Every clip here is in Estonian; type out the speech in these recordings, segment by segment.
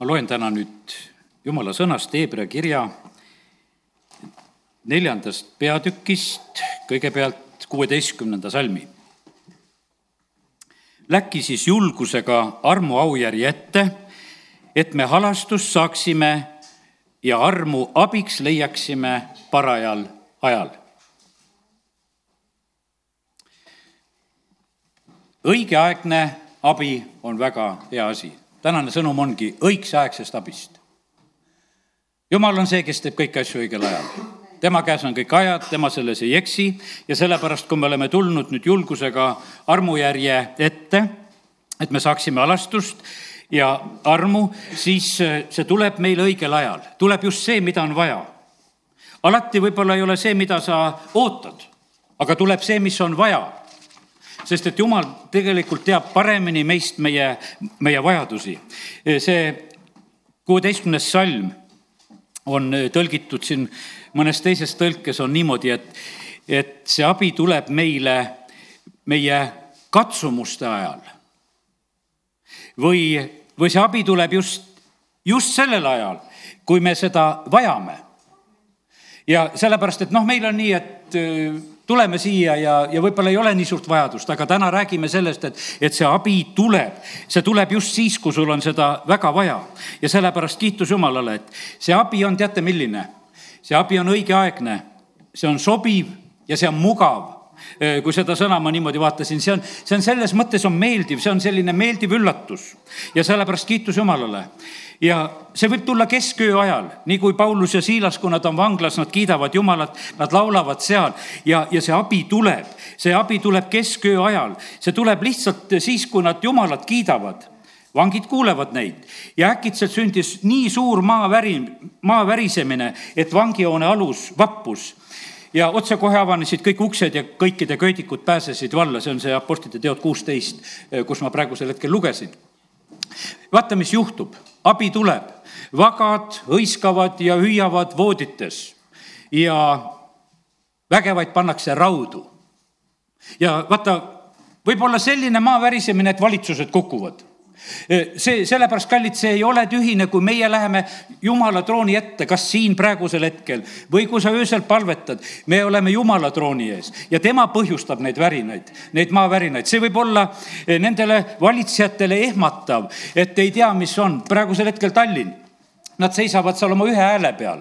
ma loen täna nüüd Jumala sõnast Hebra kirja neljandast peatükist, kõigepealt kuueteistkümnenda salmi. Läki siis julgusega armu aujärje ette, et me halastust saaksime ja armu abiks leiaksime parajal ajal. õigeaegne abi on väga hea asi. Tänane sõnum ongi õigsaegsest abist. jumal on see, kes teeb kõiki asju õigel ajal. tema käes on kõik ajad, tema selles ei eksi ja sellepärast, kui me oleme tulnud nüüd julgusega armujärje ette, et me saaksime alastust ja armu, siis see tuleb meile õigel ajal, tuleb just see, mida on vaja. alati võib-olla ei ole see, mida sa ootad, aga tuleb see, mis on vaja sest et Jumal tegelikult teab paremini meist meie, meie vajadusi. see kuueteistkümnes salm on tõlgitud siin mõnes teises tõlkes on niimoodi, et, et see abi tuleb meile meie katsumuste ajal. või, või see abi tuleb just, just sellel ajal, kui me seda vajame. ja sellepärast, et noh, meil on nii, et tuleme siia ja, ja võib-olla ei ole nii suurt vajadust, aga täna räägime sellest, et, et see abi tuleb. see tuleb just siis, kui sul on seda väga vaja. ja sellepärast kiitus Jumalale, et see abi on, teate, milline? see abi on õigeaegne, see on sobiv ja see on mugav kui seda sõna ma niimoodi vaatasin, see on, see on selles mõttes on meeldiv, see on selline meeldiv üllatus. Ja sellepärast kiitus Jumalale. Ja see võib tulla keskööö ajal, nii kui Paulus ja Siilas, kui nad on vanglas, nad kiidavad Jumalat, nad laulavad seal ja, ja see abi tuleb. see abi tuleb keskööö ajal, see tuleb lihtsalt siis, kui nad Jumalat kiidavad. Vangid kuulevad neid. Ja äkitselt sündis nii suur maaväri, maa värisemine, et vangihoone alus vappus ja otsekohe avanesid kõik uksed ja kõikide köidikud pääsesid valla, see on see Apostlite teod kuusteist, kus ma praegusel hetkel lugesin. vaata, mis juhtub abi tuleb. vagad hõiskavad ja hüüavad voodites ja vägevaid pannakse raudu. ja vaata, võib olla selline maa värisemine, et valitsused kukuvad see, sellepärast, kallid, see ei ole tühine, kui meie läheme Jumala trooni ette, kas siin praegusel hetkel või kui sa öösel palvetad. me oleme Jumala trooni ees ja tema põhjustab neid värinaid, neid maavärinaid. see võib olla nendele valitsejatele ehmatav, et ei tea, mis on praegusel hetkel Tallinn. Nad seisavad seal oma ühe hääle peal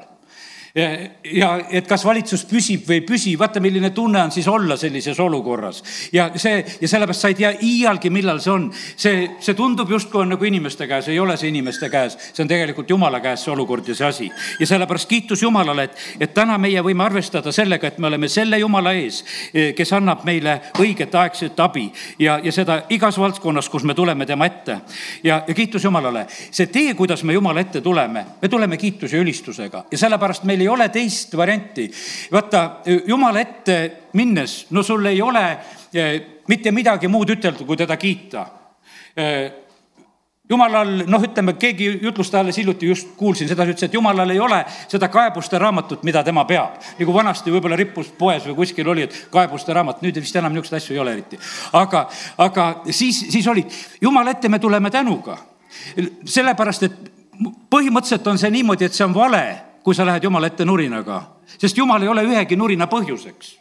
ja et kas valitsus püsib või ei püsi, vaata, milline tunne on siis olla sellises olukorras. ja see ja sellepärast sa ei tea iialgi, millal see on. see, see tundub justkui on nagu inimeste käes, ei ole see inimeste käes, see on tegelikult jumala käes see olukord ja see asi. ja sellepärast kiitus Jumalale, et, et täna meie võime arvestada sellega, et me oleme selle Jumala ees, eh, kes annab meile õiget aegset abi ja, ja seda igas valdkonnas, kus me tuleme tema ette. ja, ja kiitus Jumalale, see tee, kuidas me Jumala ette tuleme, me tuleme kiituse ja ülistusega ja sellepärast meil ei ole teist varianti. vaata, jumala ette minnes, no sul ei ole eh, mitte midagi muud ütelda, kui teda kiita eh, jumalal, noh, ütleme, keegi jutlustaja alles hiljuti just kuulsin seda, ütles, et jumalal ei ole seda kaebuste raamatut, mida tema peab. nagu vanasti võib-olla rippus poes või kuskil oli, et kaebuste raamat, nüüd vist enam niisuguseid asju ei ole eriti. aga, aga siis, siis oli, jumala ette me tuleme tänuga. sellepärast, et põhimõtteliselt on see niimoodi, et see on vale kui sa lähed Jumala ette nurinaga, sest Jumal ei ole ühegi nurina põhjuseks.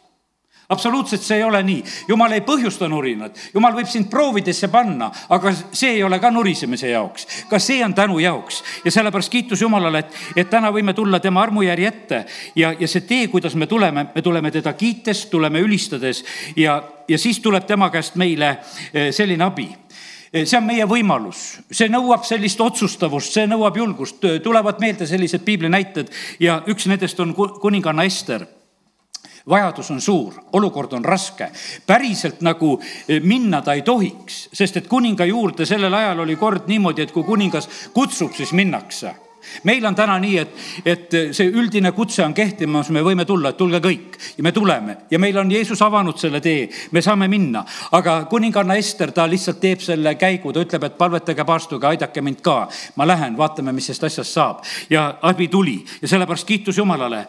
Absoluutselt see ei ole nii, jumal ei põhjusta nurinat, jumal võib sind proovidesse panna, aga see ei ole ka nurisemise jaoks, ka see on tänu jaoks. Ja sellepärast kiitus Jumalale, et, et täna võime tulla tema armujärje ette. Ja, ja see tee, kuidas me tuleme, me tuleme teda kiites, tuleme ülistades ja, ja siis tuleb tema käest meile eh, selline abi see on meie võimalus, see nõuab sellist otsustavust, see nõuab julgust, tulevad meelde sellised piibli näited ja üks nendest on kuninganna Ester. Vajadus on suur, olukord on raske, päriselt nagu eh, minna ta ei tohiks, sest et kuninga juurde sellel ajal oli kord niimoodi, et kui kuningas kutsub, siis minnakse meil on täna nii, et, et see üldine kutse on kehtimas, me võime tulla, et tulge kõik ja me tuleme ja meil on Jeesus avanud selle tee, me saame minna. aga kuninganna Ester, ta lihtsalt teeb selle käigu, ta ütleb, et palvetage, paastuge, aidake mind ka. ma lähen, vaatame, mis sellest asjast saab ja abi tuli ja sellepärast kiitus Jumalale.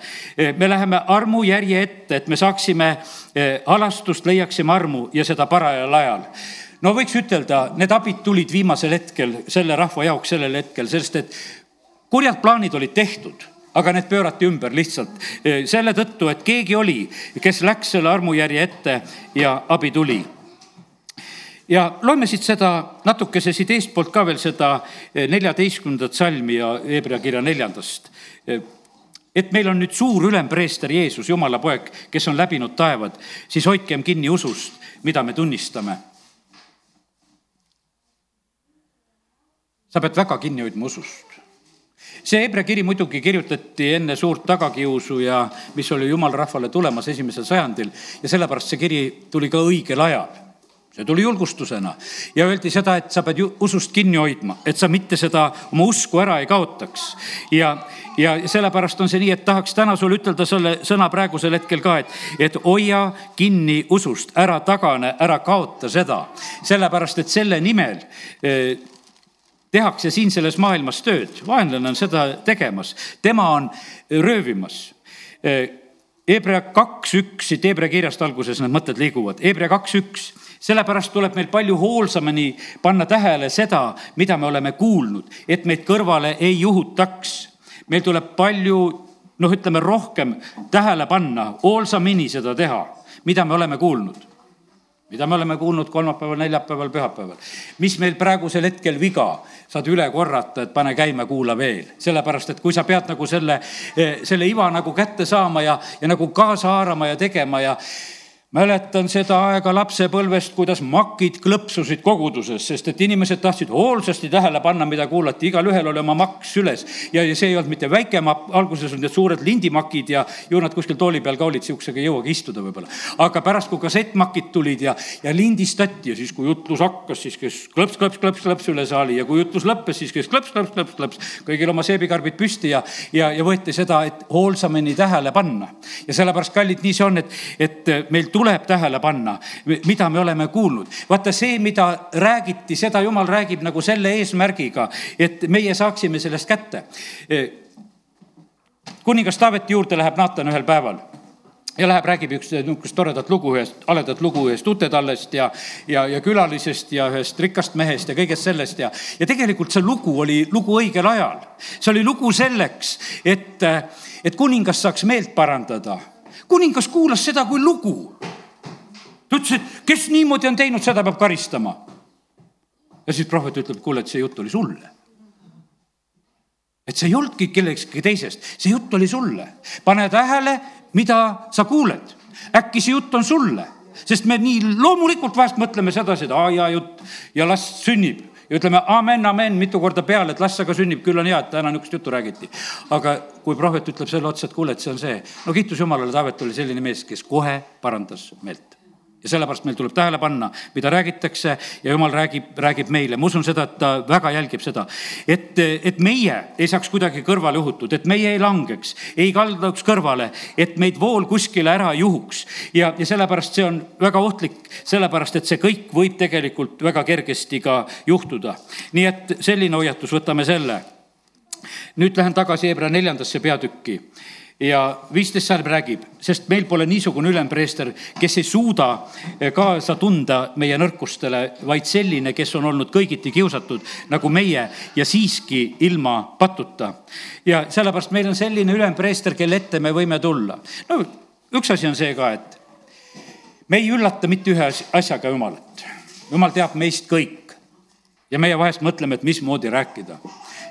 me läheme armujärje ette, et me saaksime eh, halastust, leiaksime armu ja seda parajal ajal no võiks ütelda, need abid tulid viimasel hetkel selle rahva jaoks sellel hetkel, sest et kurjad plaanid olid tehtud aga need pöörati ümber lihtsalt eh, selle tõttu, et keegi oli, kes läks selle armujärje ette ja abi tuli ja loeme siit seda natukese siit eestpoolt ka veel seda eh, neljateistkümnendat salmi ja Hebra kirja neljandast. Eh, et meil on nüüd suur ülempreester Jeesus, Jumala poeg, kes on läbinud taevad, siis hoidkem kinni usust, mida me tunnistame sa pead väga kinni hoidma usust. See Hebra kiri muidugi kirjutati enne suurt tagakiusu ja mis oli jumala rahvale tulemas esimesel sajandil ja sellepärast see kiri tuli ka õigel ajal see tuli julgustusena ja öeldi seda, et sa pead usust kinni hoidma, et sa mitte seda oma usku ära ei kaotaks. ja, ja sellepärast on see nii, et tahaks täna sulle ütelda selle sõna praegusel hetkel ka, et, et hoia kinni usust, ära tagane, ära kaota seda. sellepärast, et selle nimel eh, tehakse siin selles maailmas tööd, vaenlane on seda tegemas, tema on röövimas. Hebra kaks üks, siit Hebra kirjast alguses need mõtted liiguvad, Hebra kaks üks, sellepärast tuleb meil palju hoolsamini panna tähele seda, mida me oleme kuulnud, et meid kõrvale ei juhutaks. meil tuleb palju, noh, ütleme rohkem tähele panna, hoolsamini seda teha, mida me oleme kuulnud mida me oleme kuulnud kolmapäeval, neljapäeval, pühapäeval. mis meil praegusel hetkel viga, saad üle korrata, et pane käima, kuula veel. sellepärast, et kui sa pead nagu selle, eh, selle iva nagu kätte saama ja, ja nagu kaasa haarama ja tegema ja mäletan seda aega lapsepõlvest, kuidas makid klõpsusid koguduses, sest et inimesed tahtsid hoolsasti tähele panna, mida kuulati, igalühel oli oma makk süles. ja, ja see ei olnud mitte väike mapp, alguses olid need suured lindimakid ja ju nad kuskil tooli peal ka olid, sihukesega ei jõuagi istuda võib-olla. aga pärast, kui kassettmakid tulid ja, ja lindistati ja siis, kui jutlus hakkas, siis käis klõps, klõps, klõps, klõps üle saali ja kui jutlus lõppes, siis käis klõps, klõps, klõps, klõps. kõigil oma seebikarbid püsti ja, ja, ja võeti seda, et hoolsamini tähele panna. ja sellepärast, kallid, nii see on, et, et meil tuleb tuleb tähele panna, mida me oleme kuulnud. vaata see, mida räägiti, seda jumal räägib nagu selle eesmärgiga, et meie saaksime sellest kätte. kuningas Taaveti juurde läheb Naatan ühel päeval ja läheb, räägib üks niisugust toredat lugu ühest, haledat lugu ühest tutetallest ja, ja, ja külalisest ja ühest rikkast mehest ja kõigest sellest ja, ja tegelikult see lugu oli lugu õigel ajal. see oli lugu selleks, et, et kuningas saaks meelt parandada. Kuningas kuulas seda kui lugu ta ütles, et kes niimoodi on teinud, seda peab karistama. ja siis prohvet ütleb, kuule, et see jutt oli sulle. et see ei olnudki kellekski teisest, see jutt oli sulle. pane tähele, mida sa kuuled. äkki see jutt on sulle, sest me nii loomulikult vahest mõtleme sedasi, et aa, hea jutt ja las sünnib ja ütleme amen, amen mitu korda peale, et las ka sünnib, küll on hea, et täna niisugust juttu räägiti. aga kui prohvet ütleb selle otsa, et kuule, et see on see, no kiitus Jumalale, Taavet oli selline mees, kes kohe parandas meelt ja sellepärast meil tuleb tähele panna, mida räägitakse ja jumal räägib, räägib meile, ma usun seda, et ta väga jälgib seda. et, et meie ei saaks kuidagi kõrvale juhutud, et meie ei langeks, ei kalduks kõrvale, et meid vool kuskile ära ei juhuks. ja, ja sellepärast see on väga ohtlik, sellepärast et see kõik võib tegelikult väga kergesti ka juhtuda. nii et selline hoiatus, võtame selle. nüüd lähen tagasi Hebra neljandasse peatükki ja viisteist salm räägib, sest meil pole niisugune ülempreester, kes ei suuda eh, kaasa tunda meie nõrkustele, vaid selline, kes on olnud kõigiti kiusatud nagu meie ja siiski ilma patuta. ja sellepärast meil on selline ülempreester, kelle ette me võime tulla. no üks asi on see ka, et me ei üllata mitte ühe asjaga Jumalat. Jumal teab meist kõik ja meie vahest mõtleme, et mismoodi rääkida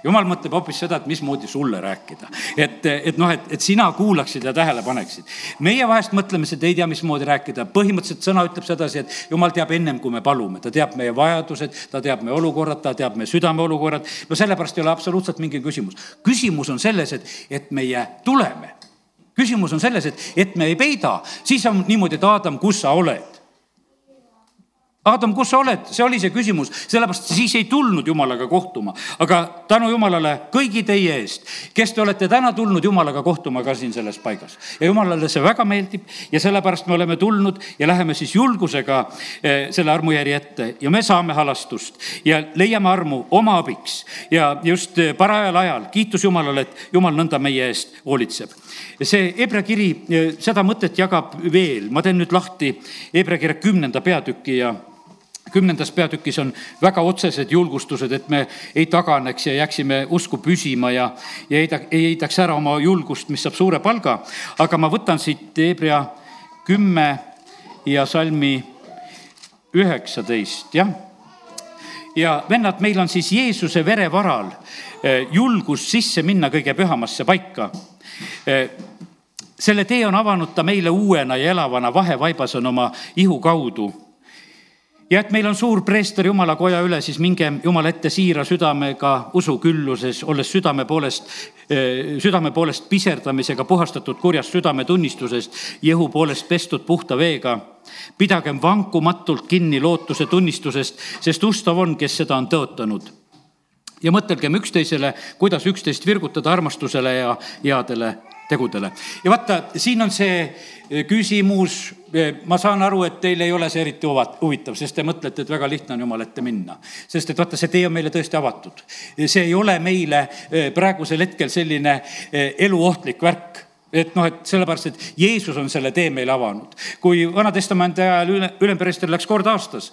jumal mõtleb hoopis seda, et mismoodi sulle rääkida. et, et noh, et, et sina kuulaksid ja tähele paneksid. meie vahest mõtleme seda, ei tea, mismoodi rääkida. põhimõtteliselt sõna ütleb sedasi, et jumal teab ennem, kui me palume, ta teab meie vajadused, ta teab meie olukorrad, ta teab meie südame olukorrad. no sellepärast ei ole absoluutselt mingi küsimus. küsimus on selles, et, et meie tuleme küsimus on selles, et, et me ei peida, siis on niimoodi, et Aadam, kus sa oled Adam, kus sa oled, see oli see küsimus, sellepärast siis ei tulnud Jumalaga kohtuma. aga tänu Jumalale kõigi teie eest, kes te olete täna tulnud Jumalaga kohtuma ka siin selles paigas. ja Jumalale see väga meeldib ja sellepärast me oleme tulnud ja läheme siis julgusega eh, selle armujärje ette ja me saame halastust ja leiame armu oma abiks. ja just eh, parajal ajal, kiitus Jumalale, et Jumal nõnda meie eest hoolitseb. see Hebra kiri eh, seda mõtet jagab veel, ma teen nüüd lahti Hebra kirja kümnenda peatüki ja kümnendas peatükis on väga otsesed julgustused, et me ei taganeks ja jääksime usku püsima ja, ja ei, ei heidaks ära oma julgust, mis saab suure palga. aga ma võtan siit Hebra kümme ja salmi üheksateist, jah. ja vennad, meil on siis Jeesuse vere varal eh, julgus sisse minna kõige pühamasse paika eh, selle tee on avanud ta meile uuena ja elavana, vahevaibas on oma ihu kaudu ja et meil on suur preester Jumala koja üle, siis minge Jumala ette siira südamega usukülluses, olles südame poolest, eh, südame poolest piserdamisega puhastatud kurjast südametunnistusest, jõhu poolest pestud puhta veega. pidagem vankumatult kinni lootuse tunnistusest, sest ustav on, kes seda on tõotanud ja mõtelgem üksteisele, kuidas üksteist virgutada armastusele ja headele tegudele. ja vaata, siin on see eh, küsimus, eh, ma saan aru, et teil ei ole see eriti huvitav, sest te mõtlete, et väga lihtne on Jumala ette minna. sest et vaata, see tee on meile tõesti avatud. see ei ole meile eh, praegusel hetkel selline eluohtlik värk et noh, et sellepärast, et Jeesus on selle tee meile avanud. kui Vana-testamendi ajal üle, ülempreester läks kord aastas,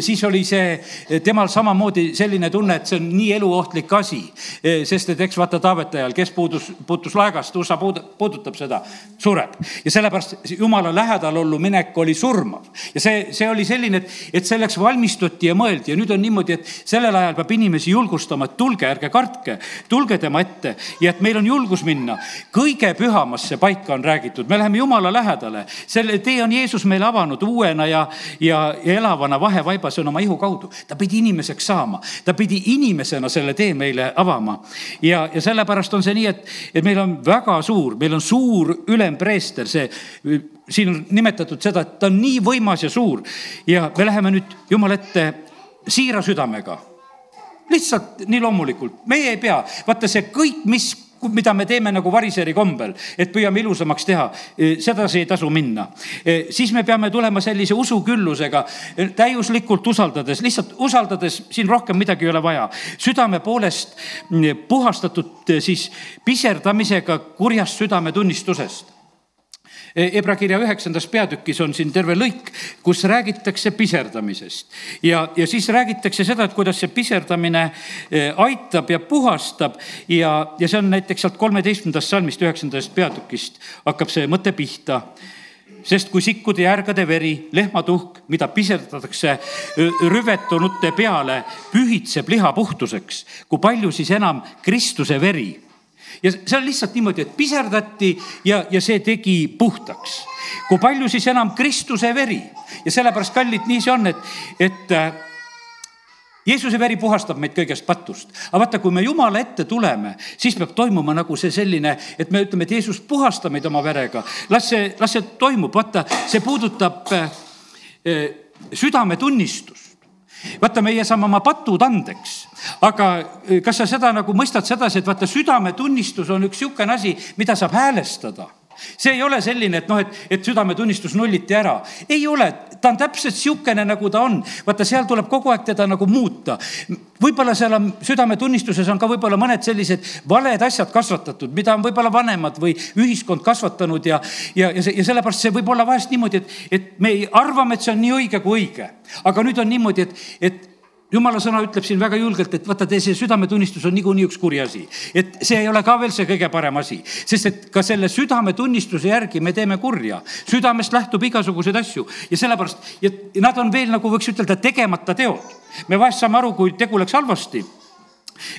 siis oli see temal samamoodi selline tunne, et see on nii eluohtlik asi. sest et eks vaata Taaveti ajal, kes puudus, puutus laegast, USA puudutab seda, sureb. ja sellepärast jumala lähedal ollu minek oli surmav. ja see, see oli selline, et, et selleks valmistuti ja mõeldi ja nüüd on niimoodi, et sellel ajal peab inimesi julgustama, et tulge, ärge kartke, tulge tema ette ja et meil on julgus minna kõige pühamasse pühamasse paika on räägitud, me läheme Jumala lähedale. selle tee on Jeesus meile avanud uuena ja, ja, ja elavana vahevaibas on oma ihu kaudu. ta pidi inimeseks saama, ta pidi inimesena selle tee meile avama. ja, ja sellepärast on see nii, et, et meil on väga suur, meil on suur ülempreester, see siin on nimetatud seda, et ta on nii võimas ja suur ja me läheme nüüd Jumala ette siira südamega lihtsalt nii loomulikult, meie ei pea, vaata see kõik, mis mida me teeme nagu variseeri kombel, et püüame ilusamaks teha, e, sedasi ei tasu minna. E, siis me peame tulema sellise usuküllusega, e, täiuslikult usaldades, lihtsalt usaldades, siin rohkem midagi ei ole vaja. südame poolest puhastatud siis piserdamisega kurjast südametunnistusest Hebra kirja üheksandas peatükis on siin terve lõik, kus räägitakse piserdamisest. ja, ja siis räägitakse seda, et kuidas see piserdamine eh, aitab ja puhastab ja, ja see on näiteks sealt kolmeteistkümnendast salmist, üheksandast peatükist hakkab see mõte pihta sest kui sikkude ja ärgade veri, lehmatuhk, mida piserdatakse rüvetunute peale, pühitseb liha puhtuseks, kui palju siis enam Kristuse veri ja see on lihtsalt niimoodi, et piserdati ja, ja see tegi puhtaks. kui palju siis enam Kristuse veri ja sellepärast, kallid, nii see on, et, et äh, Jeesuse veri puhastab meid kõigest patust, aga vaata, kui me Jumala ette tuleme, siis peab toimuma nagu see selline, et me ütleme, et Jeesus, puhasta meid oma verega. las see, las see toimub, vaata, see puudutab äh, äh südametunnistust vaata, meie saame oma patud andeks, aga eh, kas sa seda nagu mõistad sedasi, et vaata, südametunnistus on üks niisugune asi, mida saab häälestada see ei ole selline, et noh, et, et südametunnistus nulliti ära. ei ole, ta on täpselt niisugune, nagu ta on. vaata, seal tuleb kogu aeg teda nagu muuta. võib-olla seal on, südametunnistuses on ka võib-olla mõned sellised valed asjad kasvatatud, mida on võib-olla vanemad või ühiskond kasvatanud ja, ja, ja ja sellepärast see võib olla vahest niimoodi, et, et me arvame, et see on nii õige kui õige. aga nüüd on niimoodi, et, et jumala sõna ütleb siin väga julgelt, et vaata, see südametunnistus on niikuinii üks kuri asi. et see ei ole ka veel see kõige parem asi, sest et ka selle südametunnistuse järgi me teeme kurja. südamest lähtub igasuguseid asju ja sellepärast, ja nad on veel nagu võiks ütelda, tegemata teod. me vahest saame aru, kui tegu läks halvasti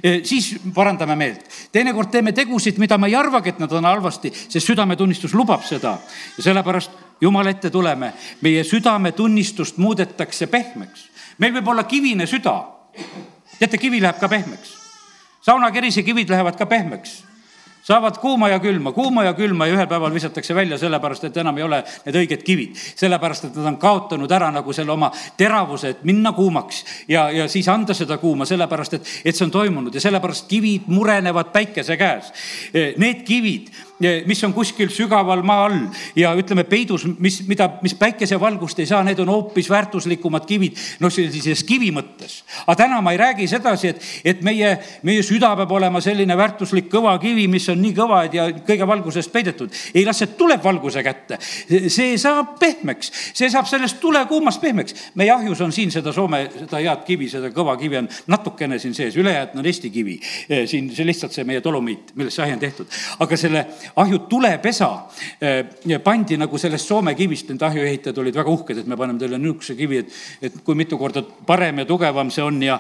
e, siis parandame meelt. teinekord teeme tegusid, mida me ei arvagi, et nad on halvasti, sest südametunnistus lubab seda. ja sellepärast Jumala ette tuleme, meie südametunnistust muudetakse pehmeks meil võib olla kivine süda. teate, kivi läheb ka pehmeks. saunakerise kivid lähevad ka pehmeks saavad kuuma ja külma, kuuma ja külma ja ühel päeval visatakse välja, sellepärast et enam ei ole need õiged kivid. sellepärast, et nad on kaotanud ära nagu selle oma teravuse, et minna kuumaks ja, ja siis anda seda kuuma, sellepärast et, et see on toimunud ja sellepärast kivid murenevad päikese käes. Need kivid mis on kuskil sügaval maa all ja ütleme peidus, mis, mida, mis päikesevalgust ei saa, need on hoopis väärtuslikumad kivid, noh, sellises kivi mõttes. aga täna ma ei räägi sedasi, et, et meie, meie süda peab olema selline väärtuslik kõva kivi, mis on nii kõva ja kõige valgusest peidetud. ei, las see tuleb valguse kätte. see saab pehmeks, see saab sellest tulekuumast pehmeks. meie ahjus on siin seda Soome, seda head kivi, seda kõva kivi on natukene siin sees, ülejäänud on Eesti kivi. siin see lihtsalt see meie dolomiit, millest see ahi on tehtud. aga selle ahju tulepesa eh, pandi nagu sellest Soome kivist, need ahjuehitajad olid väga uhked, et me paneme teile niisuguse kivi, et, et kui mitu korda parem ja tugevam see on ja,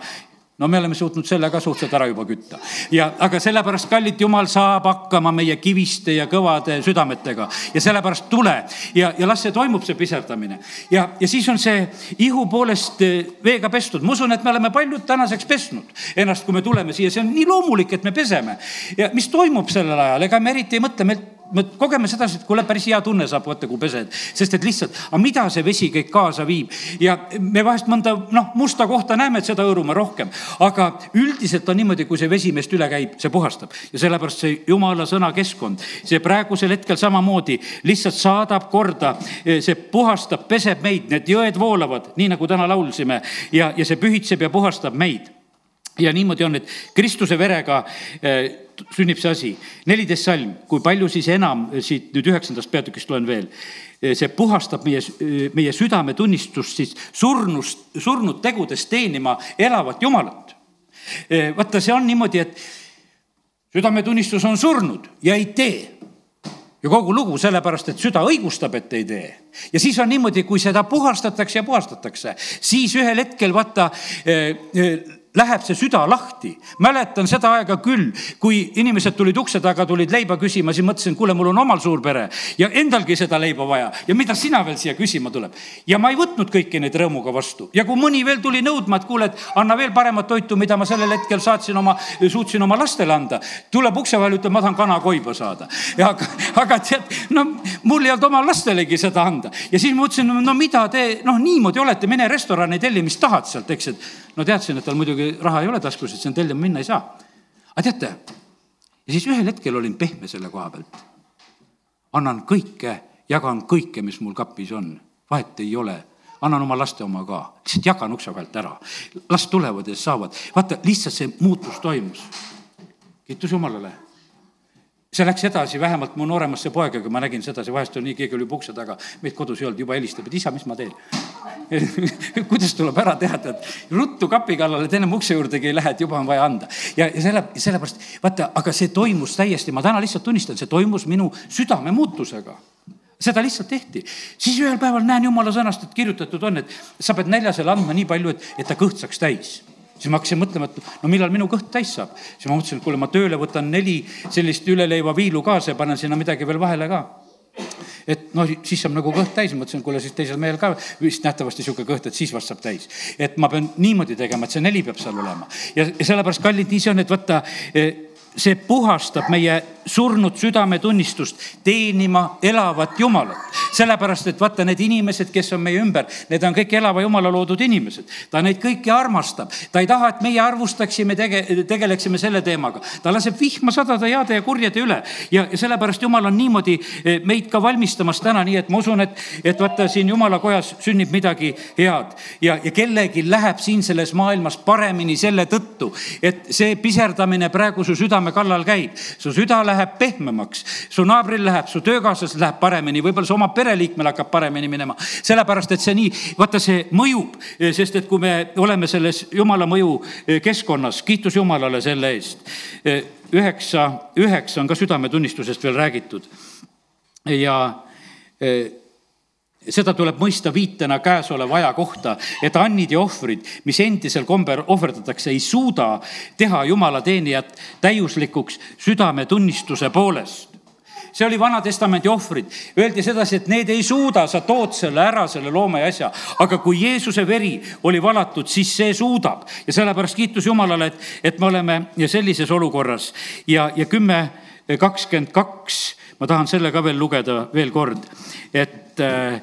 no me oleme suutnud selle ka suhteliselt ära juba kütta. ja, aga sellepärast, kallid jumal saab hakkama meie kiviste ja kõvade südametega ja sellepärast tule ja, ja las see toimub, see piserdamine. ja, ja siis on see ihu poolest eh, veega pestud. ma usun, et me oleme paljud tänaseks pesnud ennast, kui me tuleme siia, see on nii loomulik, et me peseme. ja mis toimub sellel ajal, ega me eriti ei mõtle, meil me kogeme sedasi, et kuule, päris hea tunne saab, vaata kui pesed, sest et lihtsalt, aga mida see vesi kõik kaasa viib? Ja me vahest mõnda noh, musta kohta näeme, et seda hõõrume rohkem, aga üldiselt on niimoodi, kui see vesi meist üle käib, see puhastab. Ja sellepärast see jumala sõna keskkond, see praegusel hetkel samamoodi lihtsalt saadab korda, see puhastab, peseb meid, need jõed voolavad, nii nagu täna laulsime. Ja, ja see pühitseb ja puhastab meid. Ja niimoodi on, et Kristuse verega eh, sünnib see asi. neliteist salm, kui palju siis enam, siit nüüd üheksandast peatükist loen veel. Eh, see puhastab meie, eh, meie südametunnistust siis surnust, surnud tegudest teenima elavat Jumalat. vaata, see on niimoodi, et südametunnistus on surnud ja ei tee ja kogu lugu sellepärast, et süda õigustab, et ei tee. ja siis on niimoodi, kui seda puhastatakse ja puhastatakse, siis ühel hetkel vaata eh, läheb see süda lahti. mäletan seda aega küll, kui inimesed tulid ukse taga, tulid leiba küsima, siis mõtlesin, kuule, mul on omal suur pere ja endalgi seda leiba vaja ja mida sina veel siia küsima tuleb. ja ma ei võtnud kõiki neid rõõmuga vastu ja kui mõni veel tuli nõudma, et kuule, et anna veel paremat toitu, mida ma sellel hetkel saatsin oma, suutsin oma lastele anda, tuleb ukse vahel, ütleb, ma tahan kanakoiba saada. ja aga, aga tead, no mul ei olnud oma lastelegi seda anda ja siis ma mõtlesin, no mida te noh, niimoodi olete, mine restorani telli, mis tahad sealt, eks, et no teadsin, et tal muidugi raha ei ole taskus, et sinna tellima minna ei saa. aga teate, ja siis ühel hetkel olin pehme selle koha pealt. annan kõike, jagan kõike, mis mul kapis on, vahet ei ole annan oma laste oma ka, lihtsalt jagan ukse vahelt ära. las tulevad ja saavad, vaata, lihtsalt see muutus toimus. kiitus Jumalale see läks edasi, vähemalt mu nooremasse poega, kui ma nägin sedasi, vahest on nii, keegi oli juba ukse taga, meid kodus ei olnud, juba helistab, et isa, mis ma teen kuidas tuleb ära teha, tead, ruttu kapi kallale, et ennem ukse juurdegi ei lähe, et juba on vaja anda. ja, ja selle, sellepärast, vaata, aga see toimus täiesti, ma täna lihtsalt tunnistan, see toimus minu südame muutusega seda lihtsalt tehti. siis ühel päeval näen jumala sõnast, et kirjutatud on, et sa pead näljasele andma nii palju, et, et ta kõht saaks täis siis ma hakkasin mõtlema, et no millal minu kõht täis saab. siis ma mõtlesin, et kuule, ma tööle võtan neli sellist üleleivaviilu kaasa ja panen sinna midagi veel vahele ka et noh, siis saab nagu kõht täis, mõtlesin, kuule siis teisel mehel ka vist nähtavasti sihuke kõht, et siis vast saab täis. et ma pean niimoodi tegema, et see neli peab seal olema ja, ja sellepärast, kallid, nii see on, et vaata eh, see puhastab meie surnud südametunnistust teenima elavat Jumalat. sellepärast, et vaata, need inimesed, kes on meie ümber, need on kõik elava Jumala loodud inimesed. ta neid kõiki armastab, ta ei taha, et meie arvustaksime, tege-, tegeleksime selle teemaga. ta laseb vihma sadada heade ja kurjade üle ja, sellepärast Jumal on niimoodi eh, meid ka valmistamas täna, nii et ma usun, et, et vaata, siin Jumala kojas sünnib midagi head ja, ja kellelgi läheb siin selles maailmas paremini selle tõttu, et see piserdamine praegu su südame kallal käib. su süda läheb pehmemaks, su naabril läheb, su töökaaslasel läheb paremini, võib-olla su oma pereliikmel hakkab paremini minema. sellepärast, et see nii, vaata, see mõjub, sest et kui me oleme selles jumala mõju eh, keskkonnas, kiitus Jumalale selle eest. Eh, üheksa, üheksa on ka südametunnistusest veel räägitud. ja eh, seda tuleb mõista viitena käesoleva aja kohta, et annid ja ohvrid, mis endisel kombel ohverdatakse, ei suuda teha jumala teenijat täiuslikuks südametunnistuse poolest see oli Vana-testamendi ohvrid. Öeldi sedasi, et need ei suuda, sa tood selle ära, selle looma ja asja. aga kui Jeesuse veri oli valatud, siis see suudab. ja sellepärast kiitus Jumalale, et, et me oleme sellises olukorras. ja, ja kümme kakskümmend kaks, ma tahan selle ka veel lugeda veel kord, et äh,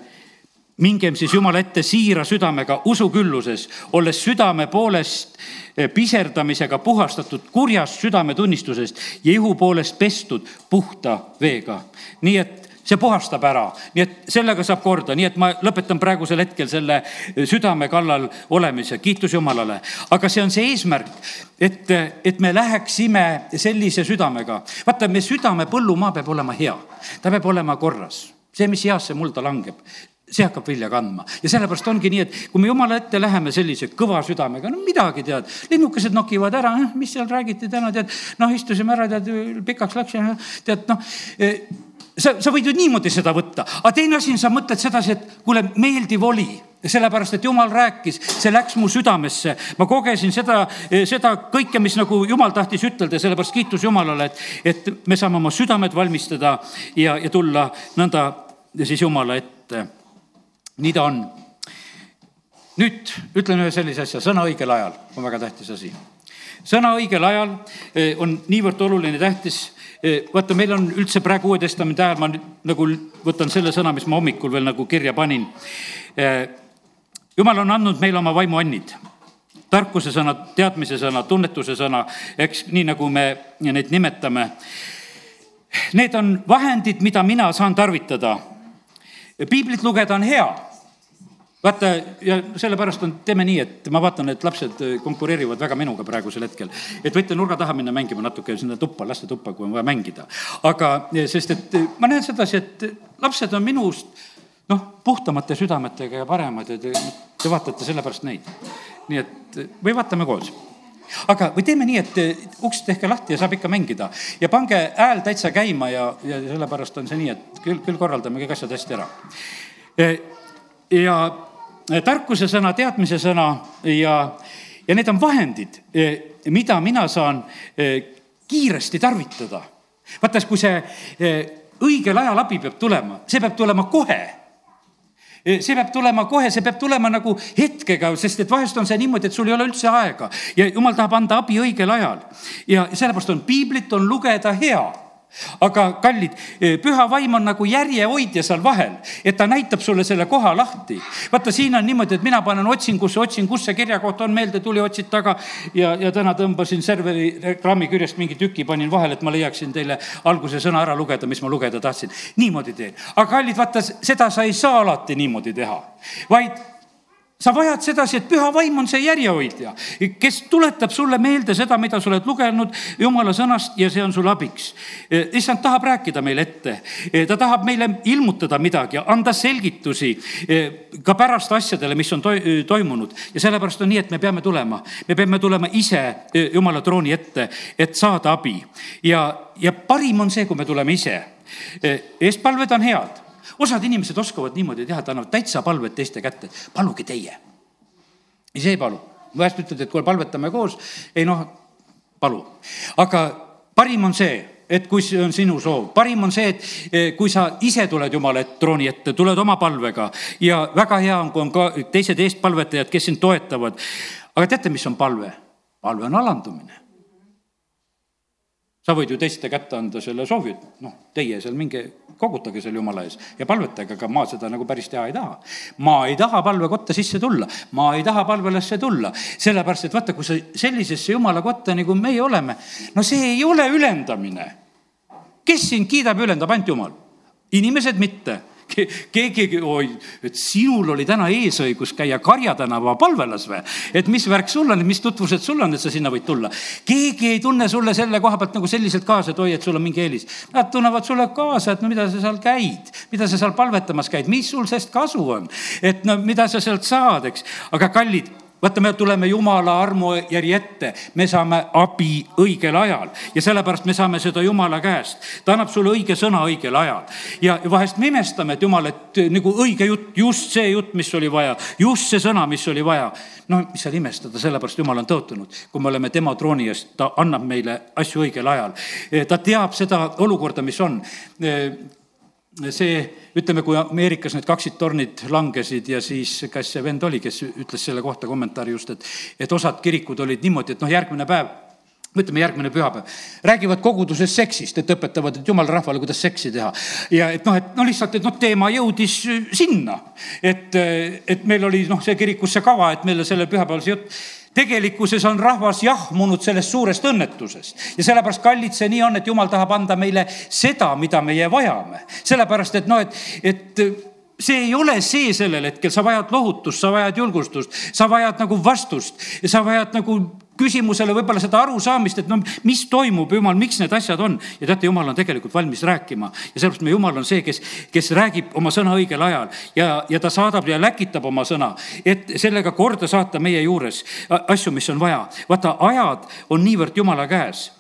mingem siis Jumala ette siira südamega usukülluses, olles südame poolest eh, piserdamisega puhastatud kurjast südametunnistusest ja ihu poolest pestud puhta veega. nii et see puhastab ära, nii et sellega saab korda, nii et ma lõpetan praegusel hetkel selle südame kallal olemise, kiitus Jumalale. aga see on see eesmärk, et, et me läheksime sellise südamega. vaata, me südame põllumaa peab olema hea, ta peab olema korras see, mis heasse mulda langeb, see hakkab vilja kandma. Ja sellepärast ongi nii, et kui me jumala ette läheme sellise kõva südamega, no midagi tead, linnukesed nokivad ära, mis seal räägiti täna, tead, noh, istusime ära, tead, pikaks läks ja tead, noh eh, sa, sa võid ju niimoodi seda võtta, aga teine asi on, sa mõtled sedasi, et kuule, meeldiv oli. Sellepärast, et jumal rääkis, see läks mu südamesse, ma kogesin seda, eh, seda kõike, mis nagu jumal tahtis ütelda, sellepärast kiitus Jumalale, et, et me saame oma südamed valmistada ja, ja tulla nõnda siis Jumala ette nii ta on. nüüd ütlen ühe sellise asja, sõna õigel ajal on väga tähtis asi. sõna õigel ajal eh, on niivõrd oluline, tähtis. Eh, vaata, meil on üldse praegu Uue Testamendi ajal, ma nagu võtan selle sõna, mis ma hommikul veel nagu kirja panin. Eh, jumal on andnud meile oma vaimuannid tarkuse sõna, teadmise sõna, tunnetuse sõna, eks nii nagu me neid nimetame. Need on vahendid, mida mina saan tarvitada. Piiblit lugeda on hea vaata ja sellepärast on, teeme nii, et ma vaatan, et lapsed äh, konkureerivad väga minuga praegusel hetkel. et võite nurga taha minna mängima natuke sinna tuppa, lastetuppa, kui on vaja mängida. aga, sest et äh, ma näen sedasi, et äh, lapsed on minust noh, puhtamate südametega ja paremad ja te, te vaatate sellepärast neid. nii et või vaatame koos aga, või teeme nii, et uks tehke lahti ja saab ikka mängida ja pange hääl täitsa käima ja, ja sellepärast on see nii, et küll, küll korraldame kõik asjad hästi ära. ja tarkuse sõna, teadmise sõna ja, ja need on vahendid, eh, mida mina saan eh, kiiresti tarvitada. vaata, kui see eh, õigel ajal abi peab tulema, see peab tulema kohe see peab tulema kohe, see peab tulema nagu hetkega, sest et vahest on see niimoodi, et sul ei ole üldse aega ja jumal tahab anda abi õigel ajal. ja sellepärast on piiblit on lugeda hea aga kallid, eh, püha vaim on nagu järjehoidja seal vahel, et ta näitab sulle selle koha lahti. vaata, siin on niimoodi, et mina panen otsingusse, otsin, kus see kirjakoht on, meelde tuli, otsid taga ja, ja täna tõmbasin serveri reklaami küljest mingi tüki, panin vahele, et ma leiaksin teile alguse sõna ära lugeda, mis ma lugeda tahtsin. niimoodi teen. aga kallid, vaata, seda sa ei saa alati niimoodi teha, vaid sa vajad sedasi, et püha vaim on see järjehoidja, kes tuletab sulle meelde seda, mida sa oled lugenud jumala sõnast ja see on sul abiks. issand tahab rääkida meile ette, ta tahab meile ilmutada midagi, anda selgitusi ka pärast asjadele, mis on toimunud. Ja sellepärast on nii, et me peame tulema, me peame tulema ise jumala trooni ette, et saada abi. Ja, ja parim on see, kui me tuleme ise. eestpalved on head osad inimesed oskavad niimoodi teha, et annavad täitsa palved teiste kätte, paluge teie. ise ei palu, vahest ütled, et kuule, palvetame koos, ei noh, palu. aga parim on see, et kui see on sinu soov, parim on see, et eh, kui sa ise tuled Jumala trooni ette, tuled oma palvega ja väga hea on, kui on ka teised eestpalvetajad, kes sind toetavad. aga teate, mis on palve? palve on alandumine sa võid ju teiste kätte anda selle soovi, et noh, teie seal minge kogutage seal jumala ees ja palvetage, aga ma seda nagu päris teha ei taha. ma ei taha palvekotta sisse tulla, ma ei taha palvelasse tulla, sellepärast et vaata, kui sa sellisesse jumala kotta, nagu meie oleme, no see ei ole ülendamine. kes sind kiidab, ülendab? Ainult jumal, inimesed mitte keegi, oi, et sinul oli täna eesõigus käia Karja tänava palvelas või? et mis värk sul on, mis tutvused sul on, et sa sinna võid tulla? keegi ei tunne sulle selle koha pealt nagu selliselt kaasa, et oi, et sul on mingi eelis. Nad tunnevad sulle kaasa, et no mida sa seal käid, mida sa seal palvetamas käid, mis sul sellest kasu on, et no mida sa sealt saad, eks, aga kallid vaata, me tuleme Jumala armujärje ette, me saame abi õigel ajal ja sellepärast me saame seda Jumala käest. ta annab sulle õige sõna õigel ajal ja vahest me imestame, et Jumal, et nagu õige jutt, just see jutt, mis oli vaja, just see sõna, mis oli vaja. no mis seal imestada, sellepärast Jumal on tõotunud, kui me oleme tema trooni ees, ta annab meile asju õigel ajal. ta teab seda olukorda, mis on see, ütleme, kui Ameerikas need kaksiktornid langesid ja siis, kas see vend oli, kes ütles selle kohta kommentaari just, et, et osad kirikud olid niimoodi, et noh, järgmine päev ütleme, järgmine pühapäev, räägivad koguduses seksist, et õpetavad, et jumala rahvale, kuidas seksi teha. ja et noh, et no lihtsalt, et noh, teema jõudis sinna. et, et meil oli noh, see kirikus see kava, et meile sellel pühapäeval see jutt tegelikkuses on rahvas jahmunud sellest suurest õnnetusest ja sellepärast, kallid, see nii on, et jumal tahab anda meile seda, mida meie vajame. sellepärast, et noh, et, et see ei ole see sellel hetkel, sa vajad lohutust, sa vajad julgustust, sa vajad nagu vastust, sa vajad nagu küsimusele võib-olla seda arusaamist, et no mis toimub, jumal, miks need asjad on. ja teate, jumal on tegelikult valmis rääkima ja sellepärast meie jumal on see, kes, kes räägib oma sõna õigel ajal ja, ja ta saadab ja läkitab oma sõna, et sellega korda saata meie juures asju, mis on vaja. vaata, ajad on niivõrd jumala käes.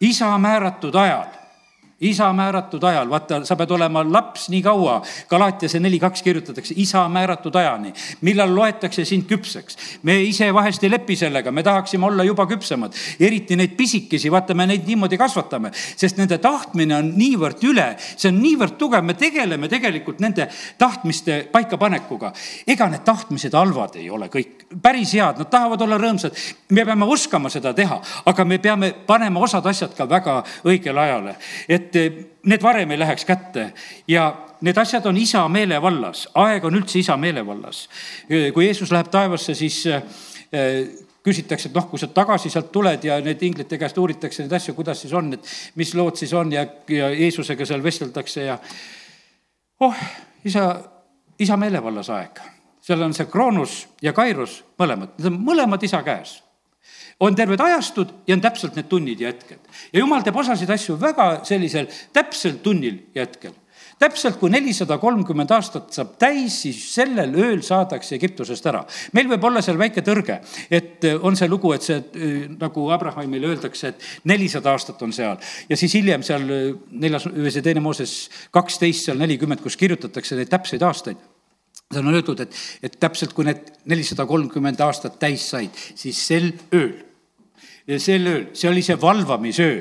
isa määratud ajal isa määratud ajal, vaata, sa pead olema laps nii kaua, Galatiase neli kaks kirjutatakse, isa määratud ajani, millal loetakse sind küpseks. me ise vahest ei lepi sellega, me tahaksime olla juba küpsemad, eriti neid pisikesi, vaata, me neid niimoodi kasvatame, sest nende tahtmine on niivõrd üle, see on niivõrd tugev, me tegeleme tegelikult nende tahtmiste paikapanekuga. ega need tahtmised halvad ei ole kõik, päris head, nad tahavad olla rõõmsad. me peame oskama seda teha, aga me peame panema osad asjad ka väga õigele ajale, et et need varem ei läheks kätte ja need asjad on isa meelevallas, aeg on üldse isa meelevallas. kui Jeesus läheb taevasse, siis eh, küsitakse, et noh, kui sa tagasi sealt tuled ja need inglite käest uuritakse neid asju, kuidas siis on, et mis lood siis on ja, ja Jeesusega seal vesteldakse ja oh, isa, isa meelevallas aeg. seal on see Kroonus ja Kairus mõlemad, need on mõlemad isa käes on terved ajastud ja on täpselt need tunnid ja hetked. ja jumal teeb osasid asju väga sellisel täpsel tunnil ja hetkel täpselt kui nelisada kolmkümmend aastat saab täis, siis sellel ööl saadakse Egiptusest ära. meil võib olla seal väike tõrge, et äh, on see lugu, et see äh, nagu Abrahamile öeldakse, et nelisada aastat on seal ja siis hiljem seal äh, neljas või see teine Mooses kaksteist seal nelikümmend, kus kirjutatakse neid täpseid aastaid seal on öeldud, et, et täpselt kui need nelisada kolmkümmend aastat täis said, siis sel ööl sel ööl, see oli see valvamisöö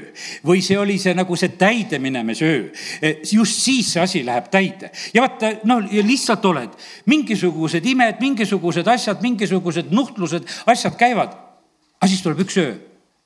või see oli see nagu see täide minemise öö. just siis see asi läheb täide ja vaata, no lihtsalt oled, mingisugused imed, mingisugused asjad, mingisugused nuhtlused, asjad käivad. aga siis tuleb üks öö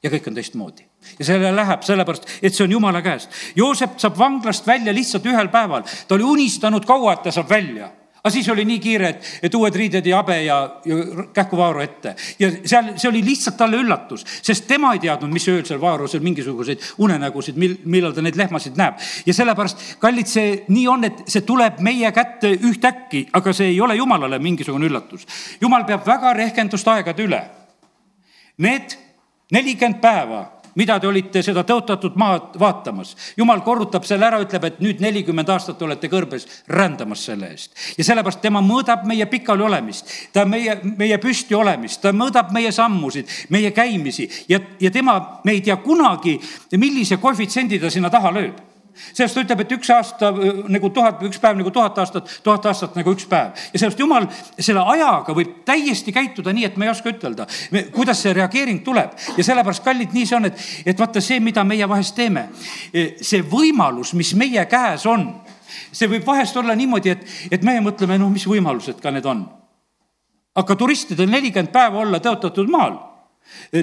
ja kõik on teistmoodi. ja selle läheb sellepärast, et see on jumala käest. Joosep saab vanglast välja lihtsalt ühel päeval, ta oli unistanud kaua, et ta saab välja aga siis oli nii kiire, et, et uued riided ja habe ja, ja kähku Vaaro ette. ja seal, see oli lihtsalt talle üllatus, sest tema ei teadnud, mis ööl seal Vaarosel mingisuguseid unenägusid, mil, millal ta neid lehmasid näeb. ja sellepärast, kallid, see nii on, et see tuleb meie kätte ühtäkki, aga see ei ole jumalale mingisugune üllatus. jumal peab väga rehkendust aegade üle. Need nelikümmend päeva mida te olite seda tõotatud maad vaatamas. jumal korrutab selle ära, ütleb, et nüüd nelikümmend aastat olete kõrbes rändamas selle eest. ja sellepärast tema mõõdab meie pikali olemist, ta meie, meie püsti olemist, ta mõõdab meie sammusid, meie käimisi ja, ja tema, me ei tea kunagi, millise koefitsiendi ta sinna taha lööb sellest ta ütleb, et üks aasta nagu tuhat, üks päev nagu tuhat aastat, tuhat aastat nagu üks päev. ja sellest jumal selle ajaga võib täiesti käituda nii, et me ei oska ütelda, kuidas see reageering tuleb. ja sellepärast, kallid, nii see on, et, et vaata see, mida meie vahest teeme, see võimalus, mis meie käes on, see võib vahest olla niimoodi, et, et meie mõtleme, noh, mis võimalused ka need on. aga turistidel nelikümmend päeva olla tõotatud maal,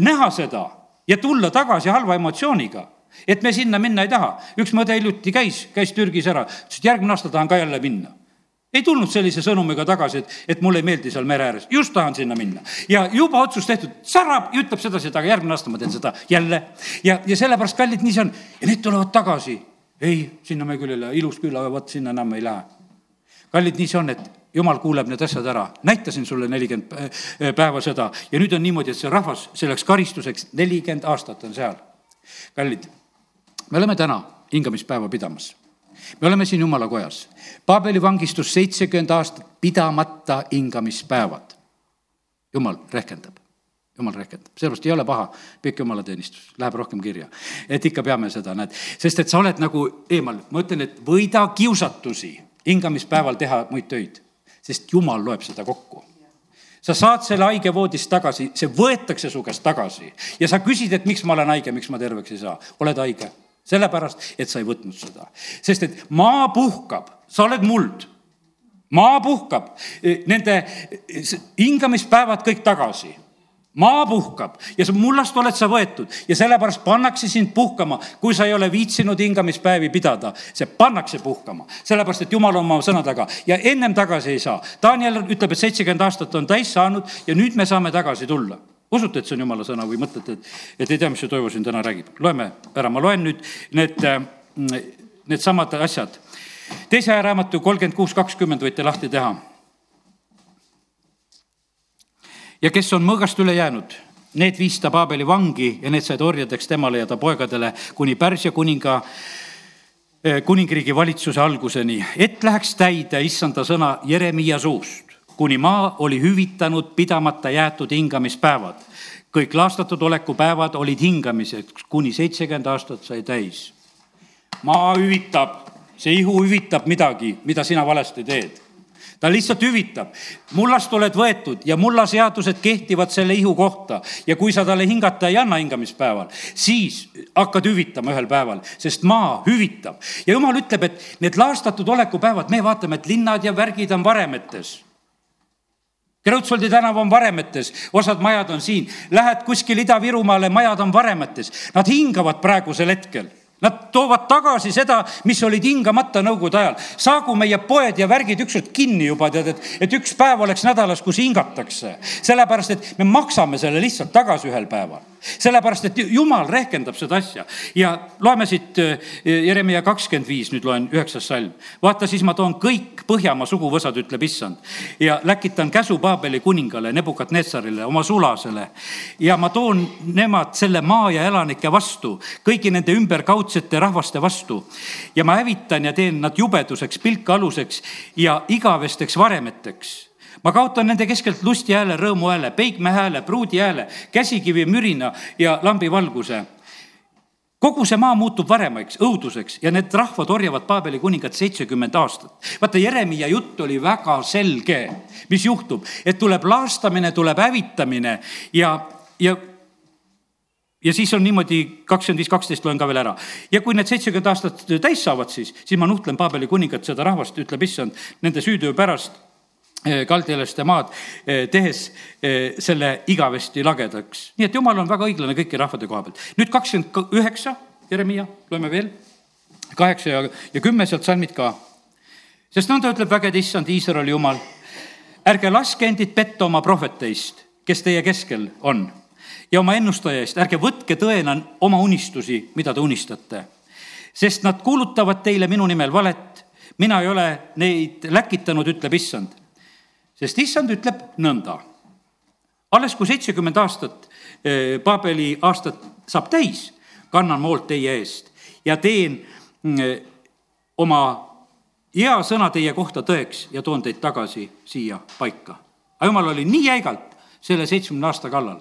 näha seda ja tulla tagasi halva emotsiooniga et me sinna minna ei taha. üks mõde hiljuti käis, käis Türgis ära, ütles, et järgmine aasta tahan ka jälle minna ei tulnud sellise sõnumiga tagasi, et, et mulle ei meeldi seal mere ääres, just tahan sinna minna. ja juba otsus tehtud, särab ja ütleb sedasi, et aga järgmine aasta ma teen seda jälle. ja, ja sellepärast, kallid, nii see on. ja need tulevad tagasi. ei, sinna me küll ei lähe, ilus küll, aga vot sinna enam ei lähe. kallid, nii see on, et jumal kuuleb need asjad ära. näitasin sulle nelikümmend äh, päeva seda ja nüüd on niimoodi, et see rahvas selleks karistuseks nelikümmend aastat on seal. kallid me oleme täna hingamispäeva pidamas. me oleme siin jumala kojas. Paabeli vangistus seitsekümmend aastat pidamata hingamispäevad. jumal rehkendab. Jumal rehkendab, sellepärast ei ole paha pikk jumalateenistus, läheb rohkem kirja. et ikka peame seda, näed, sest et sa oled nagu eemal, ma ütlen, et võida kiusatusi hingamispäeval teha muid töid, sest jumal loeb seda kokku. Sa saad selle haige voodist tagasi, see võetakse su käest tagasi. Ja sa küsid, et miks ma olen haige, miks ma terveks ei saa, oled haige sellepärast, et sa ei võtnud seda. sest et maa puhkab, sa oled muld. maa puhkab, nende hingamispäevad kõik tagasi. maa puhkab ja mullast oled sa võetud ja sellepärast pannakse sind puhkama, kui sa ei ole viitsinud hingamispäevi pidada. see pannakse puhkama, sellepärast et jumal on oma sõna taga ja ennem tagasi ei saa. Daniel ütleb, et seitsekümmend aastat on täis saanud ja nüüd me saame tagasi tulla usute, et see on jumala sõna või mõtlete, et, et ei tea, mis see Toivo siin täna räägib? loeme ära, ma loen nüüd need, needsamad asjad. teise ajaraamatu kolmkümmend kuus, kakskümmend võite lahti teha ja kes on mõõgast üle jäänud, need viis ta Paabeli vangi ja need said orjadeks temale ja ta poegadele kuni Pärsia kuninga eh, kuningriigi valitsuse alguseni, et läheks täide issanda sõna Jeremiia suust, kuni maa oli hüvitanud pidamata jäetud hingamispäevad. kõik laastatud oleku päevad olid hingamiseks, kuni seitsekümmend aastat sai täis. maa hüvitab, see ihu hüvitab midagi, mida sina valesti teed ta lihtsalt hüvitab. mullast oled võetud ja mulla seadused kehtivad selle ihu kohta ja kui sa talle hingata ei anna hingamispäeval, siis hakkad hüvitama ühel päeval, sest maa hüvitab. ja jumal ütleb, et need laastatud olekupäevad, me vaatame, et linnad ja värgid on varemetes Kreutzwaldi tänav on varemetes, osad majad on siin, lähed kuskil Ida-Virumaale, majad on varemetes, nad hingavad praegusel hetkel Nad toovad tagasi seda, mis olid hingamata nõukogude ajal. saagu meie poed ja värgid ükskord kinni juba, tead, et, et üks päev oleks nädalas, kus hingatakse. sellepärast, et me maksame selle lihtsalt tagasi ühel päeval sellepärast, et jumal rehkendab seda asja ja loeme siit eh, Jeremiah kakskümmend viis, nüüd loen üheksas salm. vaata, siis ma toon kõik Põhjamaa suguvõsad, ütleb issand ja läkitan käsu Paabeli kuningale, Nebukadnetsarile, oma sulasele. ja ma toon nemad selle maa ja elanike vastu, kõigi nende ümberkaudsete rahvaste vastu. ja ma hävitan ja teen nad jubeduseks, pilkaaluseks ja igavesteks varemeteks ma kaotan nende keskelt lusti hääle, rõõmu hääle, peigme hääle, pruudi hääle, käsikivi mürina ja lambi valguse kogu see maa muutub varemaks, õuduseks ja need rahvad orjavad Paabeli kuningat seitsekümmend aastat. vaata, Jeremiah jutt oli väga selge, mis juhtub, et tuleb laastamine, tuleb hävitamine ja, ja ja siis on niimoodi, kakskümmend viis, kaksteist loen ka veel ära. ja kui need seitsekümmend aastat täis saavad, siis, siis ma nuhtlen Paabeli kuningat, seda rahvast, ütleb issand, nende süütöö pärast Kaldialaste maad, eh, tehes eh, selle igavesti lagedaks. nii et jumal on väga õiglane kõiki rahvade koha pealt. nüüd kakskümmend üheksa, Jeremiah, loeme veel, kaheksa ja, ja kümme sealt salmid ka. sest nõnda ütleb vägede issand Iisraeli jumal, ärge laske endid petta oma prohveteist, kes teie keskel on ja oma ennustaja eest, ärge võtke tõena oma unistusi, mida te unistate. sest nad kuulutavad teile minu nimel valet, mina ei ole neid läkitanud, ütleb issand sest issand ütleb nõnda. alles kui seitsekümmend aastat eh, Paabeli aastat saab täis, kannan moolt teie eest ja teen mm, oma hea sõna teie kohta tõeks ja toon teid tagasi siia paika. aga jumal oli nii jäigalt selle seitsmekümne aasta kallal.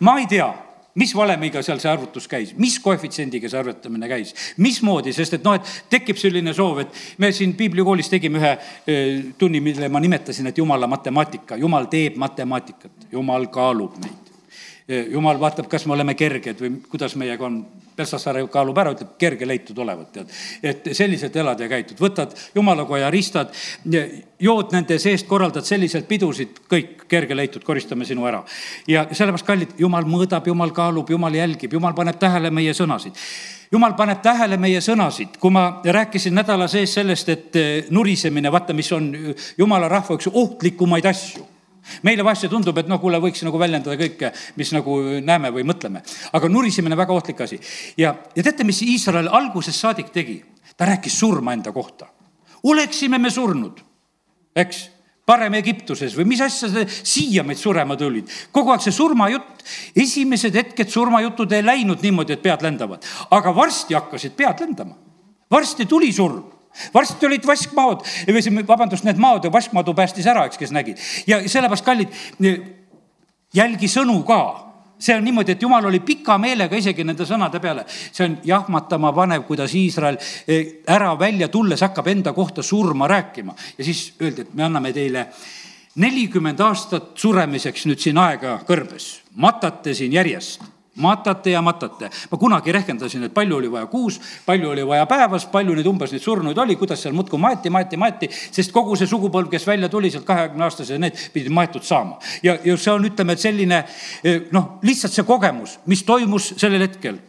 ma ei tea mis valemiga seal see arvutus käis, mis koefitsiendiga see arvutamine käis, mismoodi, sest et noh, et tekib selline soov, et me siin piiblikoolis tegime ühe tunni, mille ma nimetasin, et jumala matemaatika, jumal teeb matemaatikat, jumal kaalub meid jumal vaatab, kas me oleme kerged või kuidas meiega on. Pelsassaare kaalub ära, ütleb kerge leitud olevat, tead. et selliselt elad ja käitud, võtad jumalakoja ristad, jood nende seest, korraldad selliselt pidusid, kõik kerge leitud, koristame sinu ära. ja sellepärast, kallid, jumal mõõdab, jumal kaalub, jumal jälgib, jumal paneb tähele meie sõnasid jumal paneb tähele meie sõnasid, kui ma rääkisin nädala sees sellest, et nurisemine, vaata, mis on jumala rahva üks ohtlikumaid asju meile vahest see tundub, et no kuule, võiks nagu väljendada kõike, mis nagu näeme või mõtleme. aga nurisemine väga ohtlik asi. ja, ja teate, mis Iisrael algusest saadik tegi? ta rääkis surma enda kohta. oleksime me surnud, eks parem Egiptuses või mis asja sa siia meid surema tulid. kogu aeg see surmajutt, esimesed hetked surmajutud ei läinud niimoodi, et pead lendavad, aga varsti hakkasid pead lendama. varsti tuli surm varsti olid vaskmaod, või vabandust, need maod vaskmadu päästis ära, eks, kes nägid. ja sellepärast, kallid, jälgi sõnu ka. See on niimoodi, et jumal oli pika meelega isegi nende sõnade peale. see on jahmatama panev, kuidas Iisrael eh, ära välja tulles hakkab enda kohta surma rääkima. Ja siis öeldi, et me anname teile nelikümmend aastat suremiseks nüüd siin aega kõrbes, matate siin järjest matate ja matate. ma kunagi rehkendasin, et palju oli vaja kuus, palju oli vaja päevas, palju neid umbes neid surnuid oli, kuidas seal muudkui maeti, maeti, maeti, sest kogu see sugupõlv, kes välja tuli sealt kahekümne aastase, need pidid maetud saama. ja, ja see on, ütleme, et selline noh, lihtsalt see kogemus, mis toimus sellel hetkel.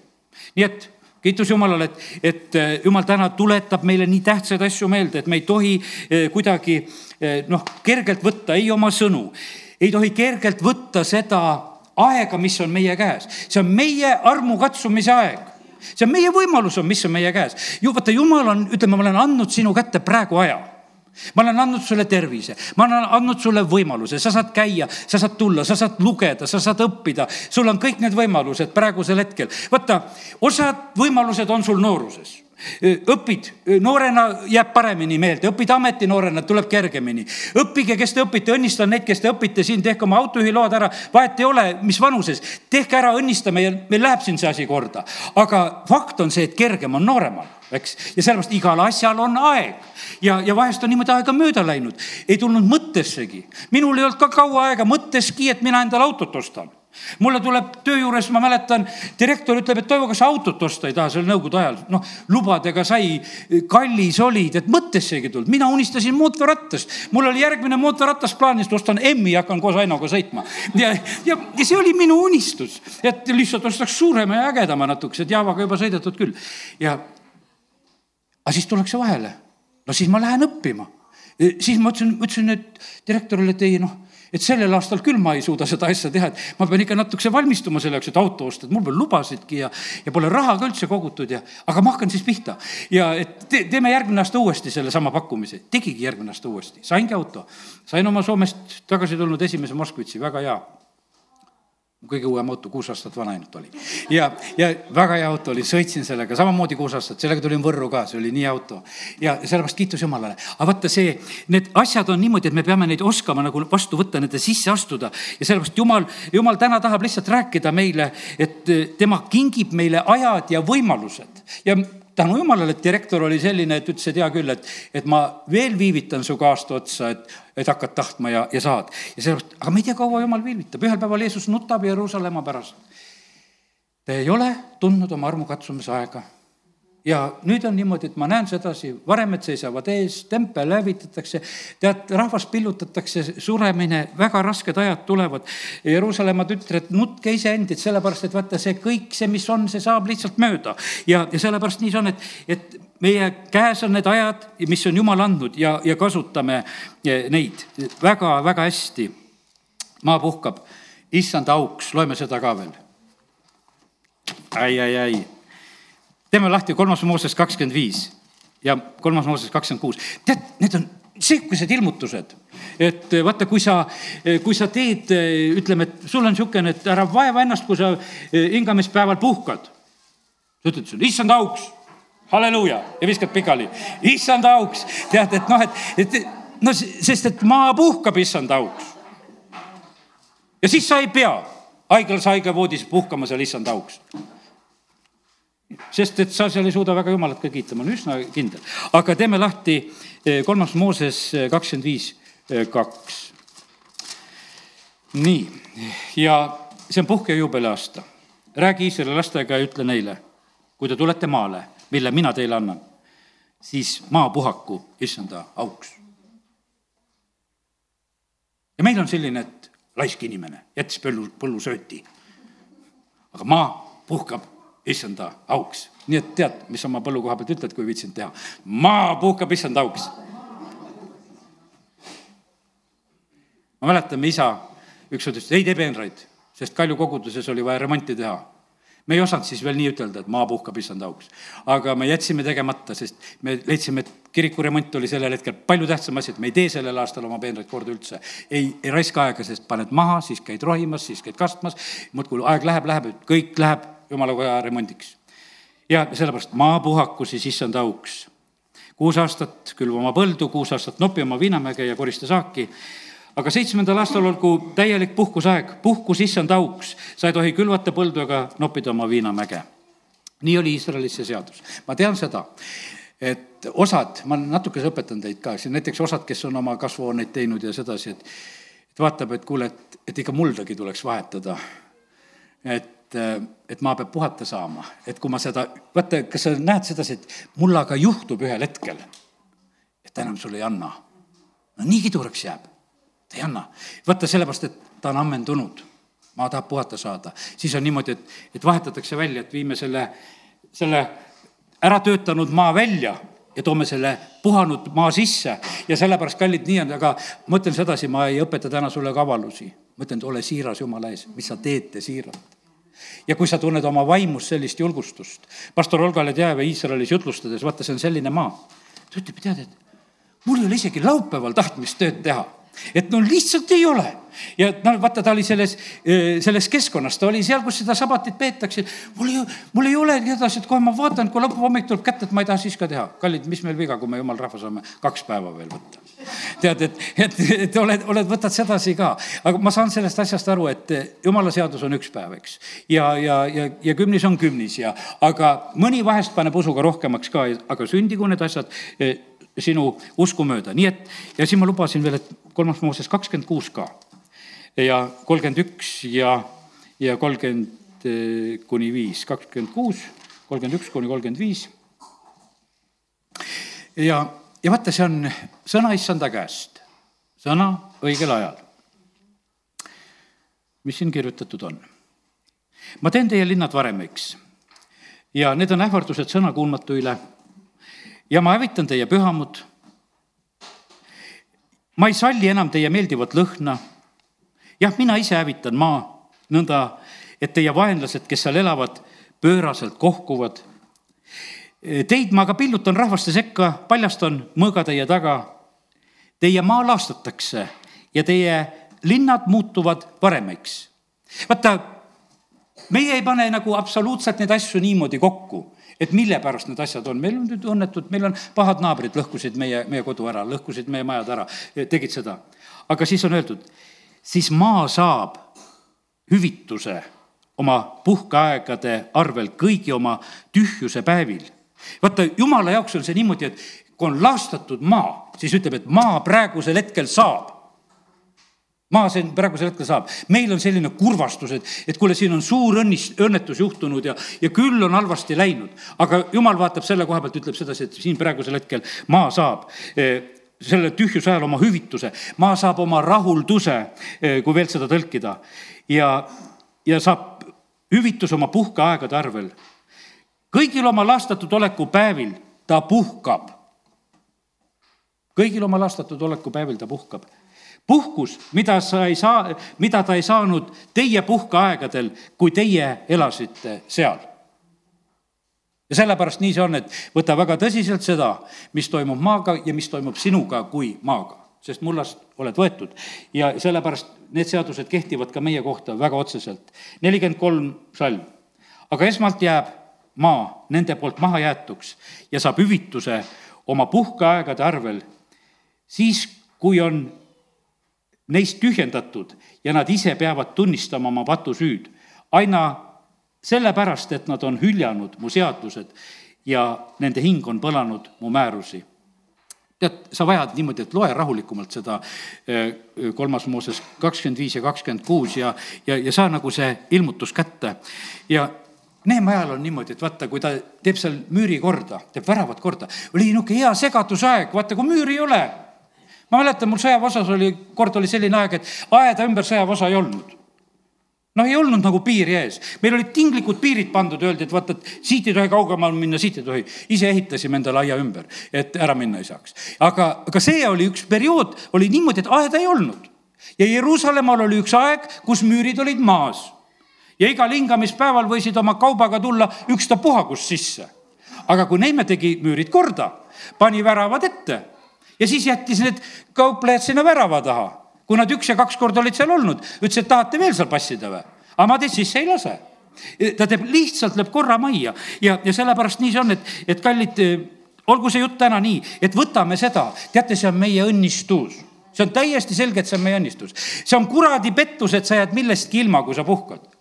nii et kiitus Jumalale, et, et eh, Jumal täna tuletab meile nii tähtsaid asju meelde, et me ei tohi eh, kuidagi eh, noh, kergelt võtta ei oma sõnu, ei tohi kergelt võtta seda aega, mis on meie käes. see on meie armu katsumise aeg see on meie võimalus on, mis on meie käes. ju vaata, Jumal on, ütleme, ma olen andnud sinu kätte praegu aja ma olen andnud sulle tervise, ma olen andnud sulle võimaluse, sa saad käia, sa saad tulla, sa saad lugeda, sa saad õppida, sul on kõik need võimalused praegusel hetkel. vaata, osad võimalused on sul nooruses õpid, noorena jääb paremini meelde, õpid ametinoorena, tuleb kergemini. õppige, kes te õpite, õnnistan neid, kes te õpite siin, tehke oma autojuhiload ära, vahet ei ole, mis vanuses. tehke ära, õnnistame ja meil läheb siin see asi korda. aga fakt on see, et kergem on nooremal eks, ja sellepärast igal asjal on aeg ja, ja vahest on niimoodi aega mööda läinud, ei tulnud mõttessegi. minul ei olnud ka kaua aega mõtteski, et mina endale autot ostan mulle tuleb töö juures, ma mäletan, direktor ütleb, et Toivo, kas autot osta ei taha, see oli nõukogude ajal. noh, lubadega sai, kallis olid, et mõttessegi ei tulnud. mina unistasin mootorrattast. mul oli järgmine mootorratas plaanis, ostan M-i ja hakkan koos Ainoga sõitma. ja, ja, ja see oli minu unistus, et lihtsalt ostaks suurema ja ägedama natukese, et Javaga juba sõidetud küll. ja aga siis tullakse vahele. no siis ma lähen õppima. siis ma ütlesin, ütlesin nüüd direktorile, et ei noh, et sellel aastal küll ma ei suuda seda asja teha, et ma pean ikka natukese valmistuma selle jaoks, et auto osta, et mul pole lubasidki ja, ja pole raha ka üldse kogutud ja, aga ma hakkan siis pihta. ja et te, teeme järgmine aasta uuesti sellesama pakkumise. tegigi järgmine aasta uuesti, saingi auto. sain oma Soomest tagasi tulnud esimese Moskvitši, väga hea kõige uuem auto, kuus aastat vana ainult oli. ja, ja väga hea auto oli, sõitsin sellega samamoodi kuus aastat, sellega tulin Võrru ka, see oli nii auto. ja sellepärast kiitus Jumalale. aga vaata see, need asjad on niimoodi, et me peame neid oskama nagu vastu võtta, nende sisse astuda. ja sellepärast Jumal, Jumal täna tahab lihtsalt rääkida meile, et tema kingib meile ajad ja võimalused. ja tänu jumalale, et direktor oli selline, et ütles, et hea küll, et, et ma veel viivitan sinuga aasta otsa, et, et hakkad tahtma ja, ja saad. ja sellepärast, aga me ei tea, kaua jumal viivitab, ühel päeval Jeesus nutab Jeruusalemma pärast. Te ei ole tundnud oma armu katsumise aega ja nüüd on niimoodi, et ma näen sedasi, varemed seisavad ees, tempel hävitatakse, tead, rahvast pillutatakse, suremine, väga rasked ajad tulevad. Jeruusalemma tütred, nutke iseendid, sellepärast et vaata, see kõik, see, mis on, see saab lihtsalt mööda. ja, ja sellepärast nii see on, et, et meie käes on need ajad, mis on Jumal andnud ja, ja kasutame neid väga-väga hästi. maa puhkab, issand auks, loeme seda ka veel ai, ai, ai teeme lahti kolmas Mooses kakskümmend viis ja kolmas Mooses kakskümmend kuus. tead, need on sihukesed ilmutused, et eh, vaata, kui sa, eh, kui sa teed, eh, ütleme, et sul on niisugune, et ära vaeva ennast, kui sa hingamispäeval puhkad. sa ütled issand auks, halleluuja ja viskad pikali, issand auks, tead, et noh, et, et no sest, et maa puhkab issand auks. ja siis sa ei pea haiglas haigevoodis puhkama seal issand auks sest et sa seal ei suuda väga jumalat ka kiita, ma olen üsna kindel. aga teeme lahti eh, kolmas Mooses eh, kakskümmend viis, eh, kaks. nii, ja see on puhke juubeliaasta. räägi Iisraeli lastega ja ütle neile, kui te tulete maale, mille mina teile annan, siis maa puhaku issanda auks. ja meil on selline, et laisk inimene jättis põllu, põllusööti. aga maa puhkab issanda auks. nii et tead, mis oma põllu koha pealt ütled, kui viitsinud teha. maa puhkab issanda auks. ma mäletan, mu isa ükskord ütles, ei tee peenraid, sest Kalju koguduses oli vaja remonti teha me ei osanud siis veel nii ütelda, et maa puhkab issand auks. aga me jätsime tegemata, sest me leidsime, et kiriku remont oli sellel hetkel palju tähtsam asi, et me ei tee sellel aastal oma peenraid korda üldse. ei, ei raiska aega, sest paned maha, siis käid rohimas, siis käid kastmas, muudkui aeg läheb, läheb, kõik läheb jumala koja remondiks. ja sellepärast maapuhaku siis issand auks. kuus aastat külva oma põldu, kuus aastat nopi oma viinamäge ja korista saaki aga seitsmendal aastal olgu täielik puhkusaeg, puhkus issand auks, sa ei tohi külvata põldu ega noppida oma viinamäge. nii oli Iisraelis see seadus. ma tean seda, et osad, ma natukese õpetan teid ka, siin näiteks osad, kes on oma kasvuhooneid teinud ja sedasi, et, et vaatab, et kuule, et, et ikka muldagi tuleks vahetada. et et, et maa peab puhata saama, et kui ma seda, vaata, kas sa näed sedasi, et mul aga juhtub ühel hetkel, et ta enam sulle ei anna. no nii kiduraks jääb, ta ei anna. vaata, sellepärast, et ta on ammendunud, maa tahab puhata saada, siis on niimoodi, et, et vahetatakse välja, et viime selle, selle ära töötanud maa välja ja toome selle puhanud maa sisse. Ja sellepärast, kallid, nii on, aga ma ütlen sedasi, ma ei õpeta täna sulle kavalusi. ma ütlen, ole siiras Jumala ees, mis sa teete siiralt ja kui sa tunned oma vaimus sellist julgustust, pastor Olga Ledjajeva Iisraelis jutlustades, vaata, see on selline maa. ta ütleb, tead, et mul ei ole isegi laupäeval tahtmist tööd teha et no lihtsalt ei ole. ja no vaata, ta oli selles, eh, selles keskkonnas, ta oli seal, kus seda sabatit peetakse. mul ei, mul ei olegi edasi, et kohe ma vaatan, kui lõpuhommik tuleb kätte, et ma ei taha siis ka teha. kallid, mis meil viga, kui me jumal rahva saame kaks päeva veel võtta. tead, et, et, et oled, oled, võtad sedasi ka. aga ma saan sellest asjast aru, et jumala seadus on üks päev, eks. ja, ja, ja, ja kümnis on kümnis ja, aga mõni vahest paneb usuga rohkemaks ka, aga sündigu need asjad eh, sinu usku mööda, nii et ja siin ma lubasin veel, et kolmas Mooses kakskümmend kuus ka ja kolmkümmend üks ja, ja kolmkümmend kuni viis, kakskümmend kuus, kolmkümmend üks kuni kolmkümmend viis. ja, ja vaata, see on sõna issanda käest, sõna õigel ajal. mis siin kirjutatud on? ma teen teie linnad varemiks ja need on ähvardused sõnakuulmatuile ja ma hävitan teie pühamud. ma ei salli enam teie meeldivat lõhna. jah, mina ise hävitan maa nõnda, et teie vaenlased, kes seal elavad, pööraselt kohkuvad. Teid ma aga pillutan rahvaste sekka, paljastan mõõga teie taga. Teie maa laastatakse ja teie linnad muutuvad paremaks. vaata, meie ei pane nagu absoluutselt neid asju niimoodi kokku et mille pärast need asjad on, meil on nüüd õnnetud, meil on pahad naabrid, lõhkusid meie, meie kodu ära, lõhkusid meie majad ära, tegid seda. aga siis on öeldud, siis maa saab hüvituse oma puhkeaegade arvel kõigi oma tühjuse päevil. vaata, jumala jaoks on see niimoodi, et kui on laastatud maa, siis ütleb, et maa praegusel hetkel saab maa siin praegusel hetkel saab. meil on selline kurvastus, et, et kuule, siin on suur õnnis, õnnetus juhtunud ja, ja küll on halvasti läinud. aga jumal vaatab selle koha pealt, ütleb sedasi, et siin praegusel hetkel maa saab eh, selle tühjuse ajal oma hüvituse, maa saab oma rahulduse, eh, kui veel seda tõlkida. ja, ja saab hüvituse oma puhkeaegade arvel. kõigil oma lastatud oleku päevil ta puhkab. kõigil oma lastatud oleku päevil ta puhkab puhkus, mida sa ei saa, mida ta ei saanud teie puhkeaegadel, kui teie elasite seal. ja sellepärast nii see on, et võta väga tõsiselt seda, mis toimub maaga ja mis toimub sinuga kui maaga, sest mullast oled võetud ja sellepärast need seadused kehtivad ka meie kohta väga otseselt. nelikümmend kolm salm, aga esmalt jääb maa nende poolt mahajäetuks ja saab hüvituse oma puhkeaegade arvel, siis kui on neist tühjendatud ja nad ise peavad tunnistama oma patusüüd. aina sellepärast, et nad on hüljanud mu seadused ja nende hing on põlanud mu määrusi. tead, sa vajad niimoodi, et loe rahulikumalt seda eh, kolmas Mooses kakskümmend viis ja kakskümmend kuus ja, ja, ja saa nagu see ilmutus kätte. ja Neeme ajal on niimoodi, et vaata, kui ta teeb seal müüri korda, teeb väravad korda, oli niisugune hea segadusaeg, vaata, kui müüri ei ole ma mäletan, mul sõjaväeosas oli, kord oli selline aeg, et aeda ümber sõjaväeosa ei olnud noh, ei olnud nagu piiri ees, meil olid tinglikud piirid pandud, öeldi, et vaata, et siit ei tohi kaugemale minna, siit ei tohi. ise ehitasime endale aia ümber, et ära minna ei saaks. aga, aga see oli üks periood, oli niimoodi, et aeda ei olnud. ja Jeruusalemmal oli üks aeg, kus müürid olid maas. ja igal hingamispäeval võisid oma kaubaga tulla ükstapuha kus sisse. aga kui Neime tegi müürid korda, pani väravad ette ja siis jättis need kauplejad sinna värava taha. kui nad üks ja kaks korda olid seal olnud, ütles, et tahate veel seal passida või? aga ma teid sisse ei lase. ta teeb, lihtsalt lööb korra majja ja, ja sellepärast nii see on, et, et kallid, olgu see jutt täna nii, et võtame seda, teate, see on meie õnnistus see on täiesti selge, et see on meie õnnistus. see on kuradi pettus, et sa jääd millestki ilma, kui sa puhkad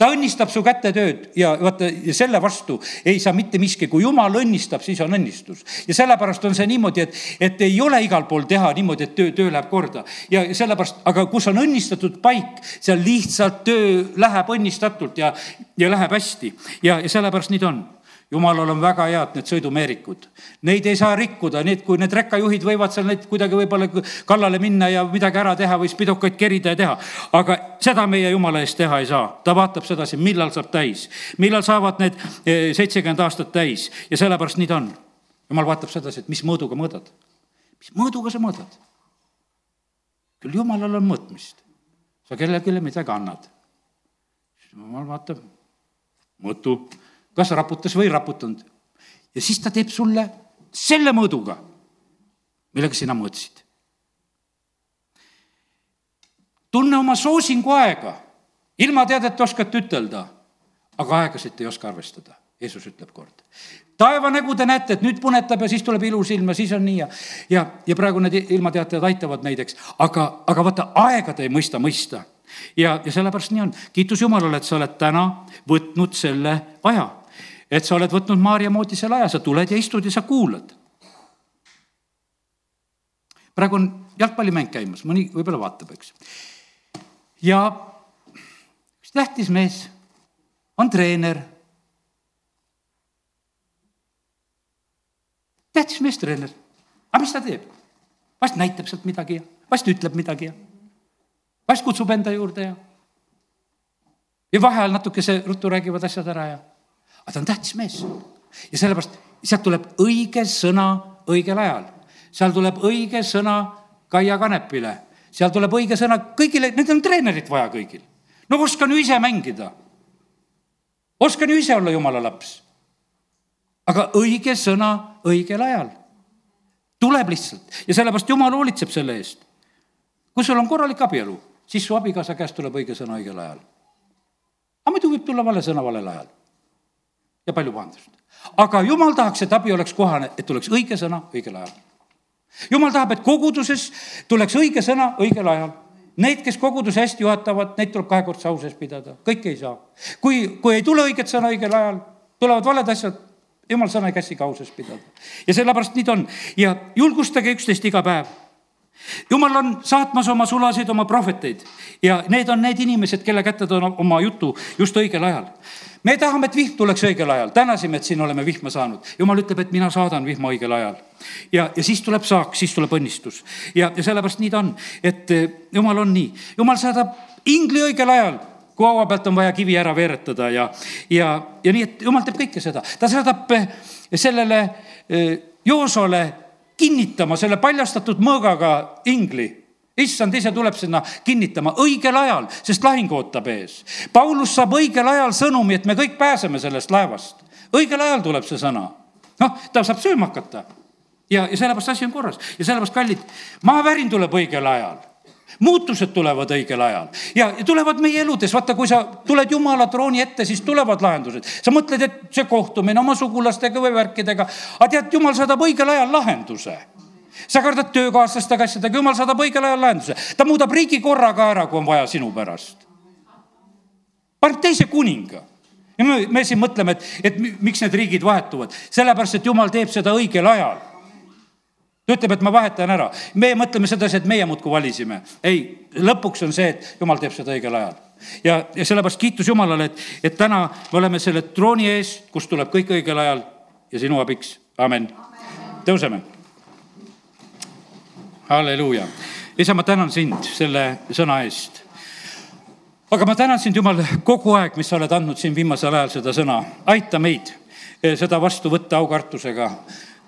ta õnnistab su kätetööd ja vaata, selle vastu ei saa mitte miski, kui jumal õnnistab, siis on õnnistus. ja sellepärast on see niimoodi, et, et ei ole igal pool teha niimoodi, et töö, töö läheb korda. ja sellepärast, aga kus on õnnistatud paik, seal lihtsalt töö läheb õnnistatult ja, ja läheb hästi ja, ja sellepärast nii ta on jumalal on väga head need sõidumeerikud. Neid ei saa rikkuda, need, kui need rekkajuhid võivad seal neid kuidagi võib-olla kallale minna ja midagi ära teha või spidukaid kerida ja teha. aga seda meie jumala eest teha ei saa. ta vaatab sedasi, millal saab täis, millal saavad need eh, seitsekümmend aastat täis ja sellepärast nii ta on. jumal vaatab sedasi, et mis mõõduga mõõdad. mis mõõduga sa mõõdad? küll jumalal on mõõtmist. sa kellelegi midagi annad. jumal vaatab, mõõtu kas raputas või ei raputanud. ja siis ta teeb sulle selle mõõduga, millega sina mõõtsid. tunne oma soosingu aega, ilma teadet oskad ütelda, aga aegasid ei oska arvestada. Jeesus ütleb kord. taevanägu te näete, et nüüd punetab ja siis tuleb ilus ilm ja siis on nii ja, ja, ja praegu need ilmateatajad aitavad meid, eks, aga, aga vaata, aega te ei mõista mõista ja, ja sellepärast nii on. kiitus Jumalale, et sa oled täna võtnud selle aja et sa oled võtnud Maarja moodi selle aja, sa tuled ja istud ja sa kuulad. praegu on jalgpallimäng käimas, mõni võib-olla vaatab, eks. ja üks tähtis mees on treener. tähtis mees treener, aga mis ta teeb? vast näitab sealt midagi ja vast ütleb midagi ja vast kutsub enda juurde ja ja vaheajal natukese ruttu räägivad asjad ära ja aga ta on tähtis mees. ja sellepärast sealt tuleb õige sõna õigel ajal. seal tuleb õige sõna Kaia Kanepile, seal tuleb õige sõna kõigile, nendel on treenerit vaja kõigil. no oskan ju ise mängida. oskan ju ise olla jumala laps. aga õige sõna õigel ajal. tuleb lihtsalt ja sellepärast jumal hoolitseb selle eest. kui sul on korralik abielu, siis su abikaasa käest tuleb õige sõna õigel ajal. aga muidu võib tulla vale sõna valel ajal ja palju pahandust. aga jumal tahaks, et abi oleks kohane, et tuleks õige sõna õigel ajal. jumal tahab, et koguduses tuleks õige sõna õigel ajal. Neid, kes koguduse hästi juhatavad, neid tuleb kahekordse au sees pidada, kõike ei saa. kui, kui ei tule õiget sõna õigel ajal, tulevad valed asjad, jumal sõna ei käsi ka au sees pidada. ja sellepärast nii ta on ja julgustage üksteist iga päev jumal on saatmas oma sulasid, oma prohveteid ja need on need inimesed, kelle kätte ta on oma jutu just õigel ajal me tahame, et vihm tuleks õigel ajal, tänasime, et siin oleme vihma saanud. jumal ütleb, et mina saadan vihma õigel ajal. ja, ja siis tuleb saak, siis tuleb õnnistus. ja, ja sellepärast nii ta on, et eh, jumal on nii. jumal saadab ingli õigel ajal, kui haua pealt on vaja kivi ära veeretada ja, ja, ja nii, et jumal teeb kõike seda. ta saadab eh, sellele eh, Joosole kinnitama selle paljastatud mõõgaga ingli issand ise tuleb sinna kinnitama õigel ajal, sest lahing ootab ees. Paulus saab õigel ajal sõnumi, et me kõik pääseme sellest laevast. õigel ajal tuleb see sõna. noh, ta saab sööma hakata. ja, ja sellepärast asi on korras ja sellepärast, kallid, maavärin tuleb õigel ajal muutused tulevad õigel ajal ja, ja tulevad meie eludes, vaata, kui sa tuled jumala trooni ette, siis tulevad lahendused. sa mõtled, et see kohtumine oma sugulastega või värkidega, aga tead, jumal saadab õigel ajal lahenduse sa kardad töökaaslastega asjadega, jumal saadab õigel ajal lahenduse. ta muudab riigikorra ka ära, kui on vaja sinu pärast. paneb teise kuninga ja me, me siin mõtleme, et, et miks need riigid vahetuvad, sellepärast et jumal teeb seda õigel ajal. Ta ütleb, et ma vahetan ära, meie mõtleme sedasi, et meie muudkui valisime. ei, lõpuks on see, et jumal teeb seda õigel ajal ja, ja sellepärast kiitus Jumalale, et, et täna me oleme selle trooni ees, kus tuleb kõik õigel ajal ja sinu abiks, amen, amen.. tõuseme halleluuja. isa, ma tänan sind selle sõna eest. aga ma tänan sind, Jumal, kogu aeg, mis sa oled andnud siin viimasel ajal seda sõna. aita meid eh, seda vastu võtta aukartusega.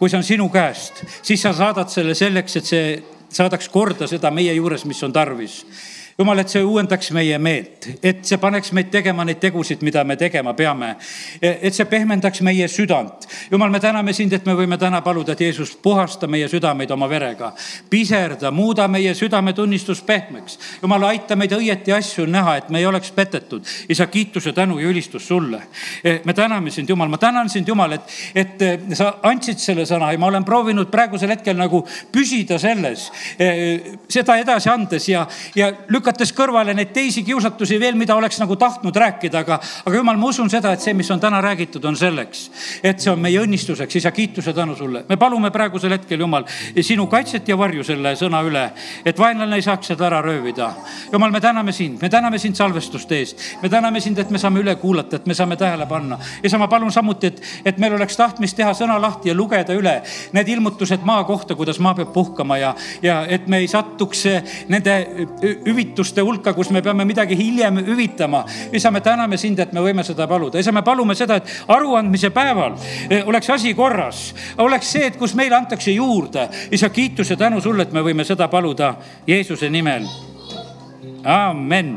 Kui see on sinu käest, siis sa saadad selle selleks, et see saadaks korda seda meie juures, mis on tarvis jumal, et see uuendaks meie meelt, et see paneks meid tegema neid tegusid, mida me tegema peame. et see pehmendaks meie südant. jumal, me täname sind, et me võime täna paluda, et Jeesus, puhasta meie südameid oma verega. piserda, muuda meie südametunnistus pehmeks. jumal, aita meid õieti asju näha, et me ei oleks petetud. isa, kiituse, tänu ja ülistus sulle. me täname sind, Jumal, ma tänan sind, Jumal, et, et sa andsid selle sõna ja ma olen proovinud praegusel hetkel nagu püsida selles, seda edasi andes ja, ja lükata lükates kõrvale neid teisi kiusatusi veel, mida oleks nagu tahtnud rääkida, aga, aga jumal, ma usun seda, et see, mis on täna räägitud, on selleks, et see on meie õnnistuseks, isa, kiituse tänu sulle. me palume praegusel hetkel, Jumal, sinu kaitset ja varju selle sõna üle, et vaenlane ei saaks seda ära röövida. Jumal, me täname sind, me täname sind salvestuste eest, me täname sind, et me saame üle kuulata, et me saame tähele panna. isa, ma palun samuti, et, et meil oleks tahtmist teha sõna lahti ja lugeda üle need ilmutused maa kohta, kuidas maa peab puhkama ja, ja et me ei satuks nende hüvituste hulka, kus me peame midagi hiljem hüvitama. isa, me täname sind, et me võime seda paluda. isa, me palume seda, et aruandmise päeval eh, oleks asi korras, oleks see, et kus meile antakse juurde. isa, kiitus ja tänu sulle, et me võime seda paluda Jeesuse nimel. amen.